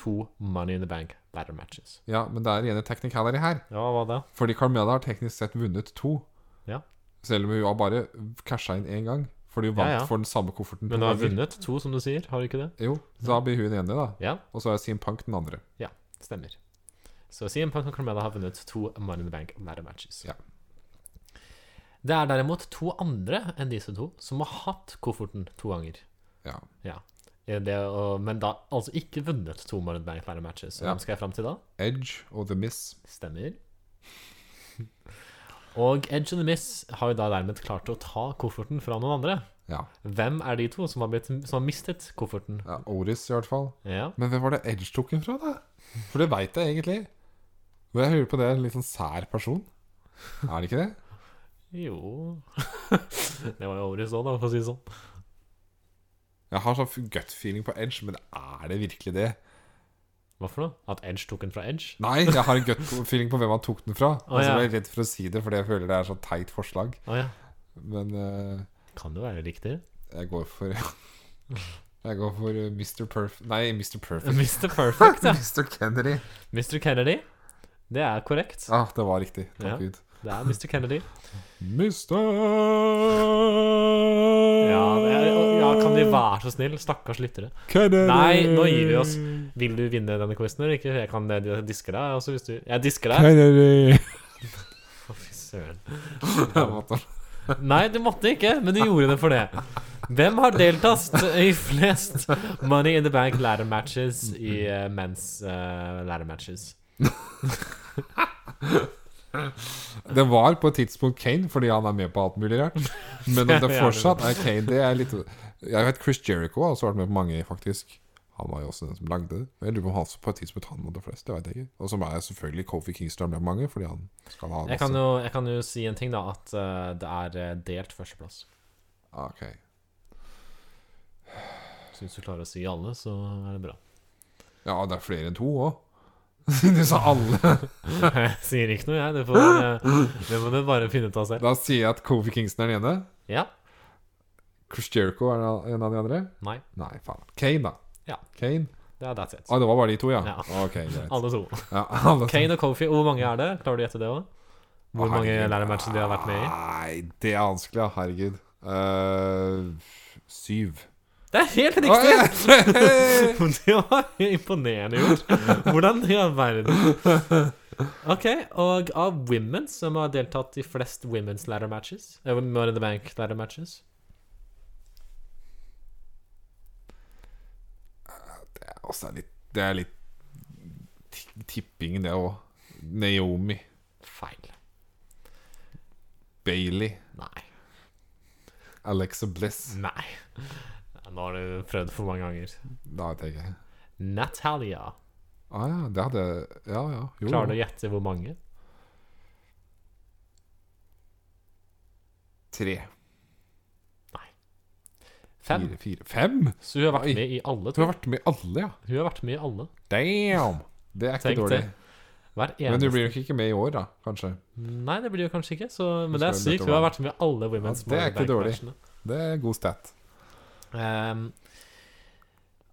to Money in the Bank ladder matches. Ja, men det er igjen en technicality her. Ja, hva da? Fordi Carmela har teknisk sett vunnet to. Ja. Selv om hun har bare casha inn én gang. Fordi du vant Ja, ja. for den samme kofferten Men du har vunnet to, som du sier. Har du ikke det? Jo, da blir hun enig, da. Ja. Og så er CM Punk den andre. Ja, Stemmer. Så CM Punk og Carmella har vunnet to Money in the Bank Matter matches. Ja. Det er derimot to andre enn disse to som har hatt kofferten to ganger. Ja. ja. Det, og, men da altså ikke vunnet to Money in the Bank Matter matches. Hvem skal jeg fram til da? Edge og The Miss. Stemmer. Og Edge and the Miss har jo da dermed klart å ta kofferten fra noen andre. Ja. Hvem er de to som har, blitt, som har mistet kofferten? ja. Oris, i hvert fall. Ja, Men hvem var det Edge tok den fra, da? For det veit jeg egentlig. Men jeg hører på det en litt sånn sær person. Er det ikke det? jo Det var jo Oris òg, da, for å si det sånn. Jeg har sånn gut feeling på Edge, men er det virkelig det? Hva for noe? At Edge tok den fra Edge? Nei, jeg har en gut feeling på hvem han tok den fra. Og så ja. er jeg redd for å si det, fordi jeg føler det er så teit forslag. Å ja. Men uh, Kan jo være riktig. jeg går for Jeg går for eh, Mr. Perfect Nei, Mr. Perfect. Mr. Perfect, ja. Mr. Kennedy. Mr. Kennedy. Det er korrekt. Ah, det var riktig. Takk Ja. Gud. Det er Mr. Kennedy. Mister Ja, det er, ja, kan de være så snill? Stakkars lyttere. Kennedy. Nei, nå gir vi oss. Vil du vinne denne quizen eller ikke? Jeg kan eh, diske deg. Også hvis du Jeg disker deg. Kennedy. Å, Fy søren. Nei, du måtte ikke, men du gjorde det for det. Hvem har deltatt i flest Money in the Bank ladder matches i uh, menns uh, ladder matches? Det var på et tidspunkt Kane, fordi han er med på alt mulig rart. Men om det fortsatt er Kane, det er litt Jeg vet Chris Jericho har også vært med på mange, faktisk. Han var jo også den som lagde det. Jeg lurer på om han på et tidspunkt han mot de fleste, Det vet jeg ikke. Og som er selvfølgelig Kofi Kingston med mange, fordi han skal ha Jeg kan jo, jeg kan jo si en ting, da. At uh, det er uh, delt førsteplass. Ah, Ok. Så hvis du klarer å si alle, så er det bra. Ja, det er flere enn to òg. du sa alle. Jeg sier ikke noe, jeg. Det, får, uh, det må du bare finne ut av selv. Da sier jeg at Kofi Kingston er den ene. Ja. Chris Jericho er en av de andre. Nei. Nei, faen. Kane, da. Ja. Kane. Er that's it. Ah, det var bare de to, ja? Ja. Ok, greit. Alle to. Ja, alle to. Kane og Kofi, hvor mange er det? Klarer du å gjette det òg? Hvor mange herregud. lærermatcher de har vært med i? Nei, det er vanskelig, ja. Herregud. Uh, syv. Det er helt riktig! Det var imponerende gjort. Hvordan i all verden? Ok, og av women som har deltatt i flest women's ladder matches uh, Money in the Bank ladder matches det er også litt Det er litt tipping, det òg. Naomi. Feil. Bailey. Nei. Alexa Bliss. Nei. Nå har du prøvd for mange ganger. Da vet jeg ikke. Natalia. Ah ja, det hadde Ja, ja. Jo. Klarer du å gjette hvor mange? Tre. Nei. Fem. Fire, fire. Fem? Så hun har vært Oi. med i alle. Hun har vært med i alle, ja. Hun har vært med i alle. Damn! Det er ikke Tenk dårlig. det. Hver Men du blir nok ikke med i år, da, kanskje. Nei, det blir jo kanskje ikke, så, men det er sykt. Hun har vært med i alle Women's Ja, det er ikke dårlig. Det er god stat. Ehm,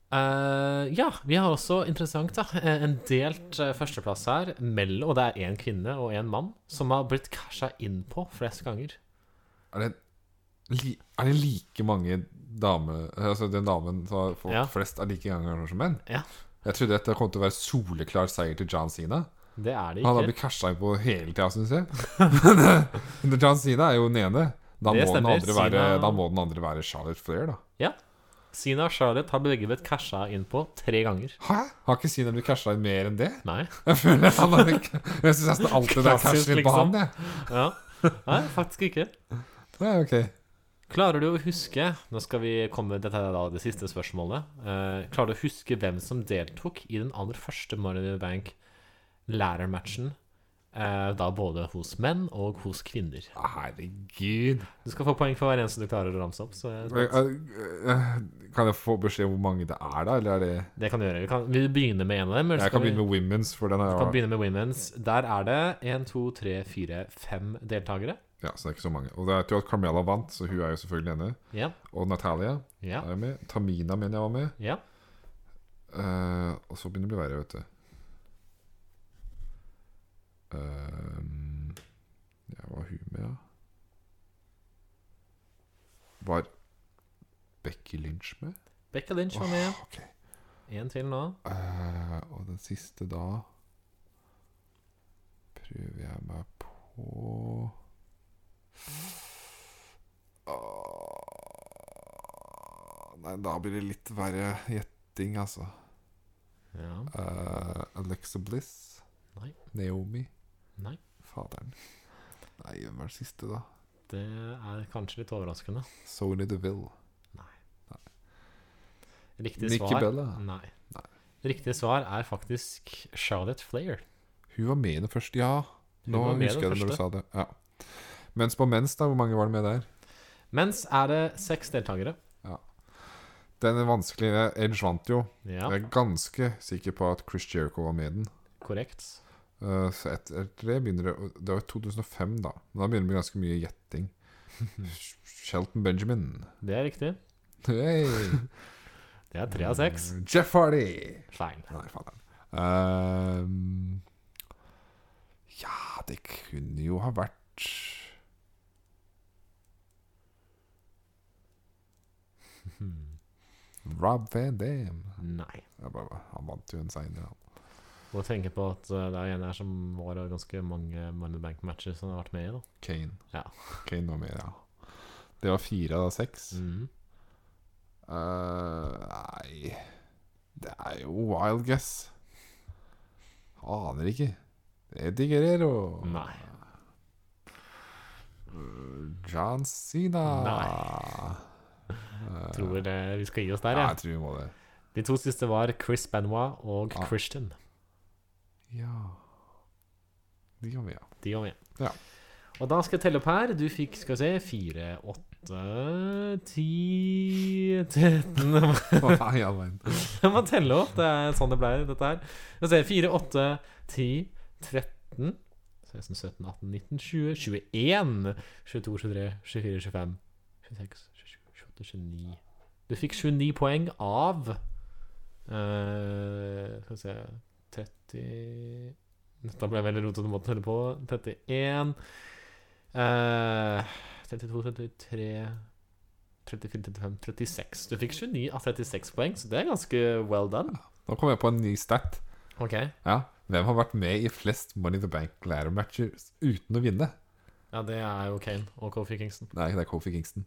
Uh, ja, vi har også interessant da eh, en delt uh, førsteplass her mellom, og det er én kvinne og én mann, som har blitt casha inn på flest ganger. Er det, li, er det like mange damer Altså den damen som har fått Ja. flest er like ganger som menn? Ja. Jeg trodde dette kom til å være soleklar seier til John Cena. Det er det Han har blitt casha inn på hele tida, syns jeg. Men John Cena er jo den ene. Da må, stemmer. andre være, da må den andre være Charlotte Flair, da. Ja. Sina og Charlotte har begge blitt casha inn på tre ganger. Hæ? Har ikke Sina blitt casha inn mer enn det? Nei. Jeg føler han har Jeg syns nesten alltid det er cash inn på liksom. han, jeg. Ja. Nei, faktisk ikke. Ja, ok. Klarer du å huske Nå skal vi komme Dette er da det siste spørsmålet. Uh, klarer du å huske hvem som deltok i den aller første Money in the Bank ladder-matchen? Eh, da både hos menn og hos kvinner. Herregud. Du skal få poeng for hver eneste du klarer å ramse opp. Så jeg- Eh, eh, Kan jeg få beskjed om hvor mange det er, da? Eller er det det kan du gjøre. Vi, kan, vi begynner med en av dem. Jeg kan vi- begynne med Women's, for den Vi kan er begynne med women's. Der er det én, to, tre, fire, fem deltakere. Ja, så det er ikke så mange. Og det er jo at Carmela vant, så hun er jo selvfølgelig ene. Ja. Og Natalia Ja. er med. Tamina mener jeg var med. ja. Uh, og så begynner det å bli verre, vet du. Ehm, ja, var hun med, da? Var Becky Lynch med? Becky Lynch var med. Åh, ok. En til nå. Eh, og den siste da Prøver jeg meg på Åh, Nei, da blir det litt verre gjetting, altså. Ja. Eh, Alexa Bliss? Nei. Naomi? Nei. Faderen. Nei, hvem er det siste, da? Det er kanskje litt overraskende. Sony DeVille. Nei Riktig Nikki svar Bella? Nei. Nei. Riktig svar er faktisk Charlotte Flair. Hun var med i den første, ja. Nå husker jeg det når du sa det. Ja. Mens på mens, da, hvor mange var det med der? Mens er det seks deltakere. Ja. Den er vanskelig. Edge vant jo. Ja, Jeg er ganske sikker på at Chris Jericho var med i den. korrekt. Eh, så etter, det begynner det Det var 2005, da. Men da begynner det med ganske mye gjetting. Shelton Benjamin. Det er riktig. Hey. Det er tre av seks. Jeff Hardy. Feil. Nei, faen. Ehm, ja, det kunne jo ha vært Rob Van Dam. Nei. Bare, han vant jo en seier, han. Må tenke på at uh, det er en her som var av ganske mange Money Bank-matcher som har vært med i. da Kane. Ja. Kane var med, ja. Det var fire av seks. Mm. Uh, nei Det er jo wild guess. Aner ikke. Eddie Guerrero. Nei. Eh, John Cena. Nei. Tror det, vi skal gi oss der, ja, ja. jeg tror vi må det. De to siste var Chris Benoit og Ah. Christian. Ja De gjør vi, ja. De gjør vi. Ja. Og da skal jeg telle opp her. Du fikk, skal vi se, fire, åtte, ti, tretten? Jeg må telle opp. Det er sånn det ble, dette her. Skal vi se, 4, 8, 10, 13 16, 17, 18, 19, 20, 21, 22, 23, 24, 25, 26, 27, 28, 29 Du fikk 29 poeng av uh, Skal vi se 30 Dette ble veldig rotete måte å telle på. 31 eh, 32, 33 34, 35, 36. Du fikk 29 av 36 poeng, så det er ganske well done. Nå kom jeg på en ny stat. Ok Ja Hvem har vært med i flest Money in the Bank ladder matches uten å vinne? Ja, det er jo Kane og Kofi Kingston. Nei, det er Kofi Kingston.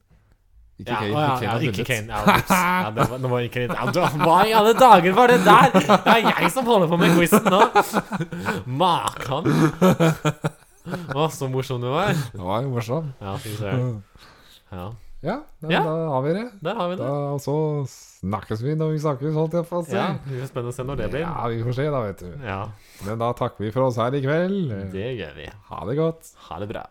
Ikke Ja, Kane. ja, ja, ikke. Kane. Ja, det var, det var ikke ja, da, Hva i alle dager var det der?! Det er jeg som holder på med quizen nå! Makan! Å, så morsom du var. Det var jo morsom. Ja, fy søren. Ja, Ja, da, Ja. da har vi det. der har vi Da, det. og så snakkes vi når vi snakkes, holdt jeg på å si. Ja, Det blir spennende å se når det blir. Ja, vi får se, da, vet du. Ja, Men da takker vi for oss her i kveld. det gjør vi. Ha det godt. Ha det bra.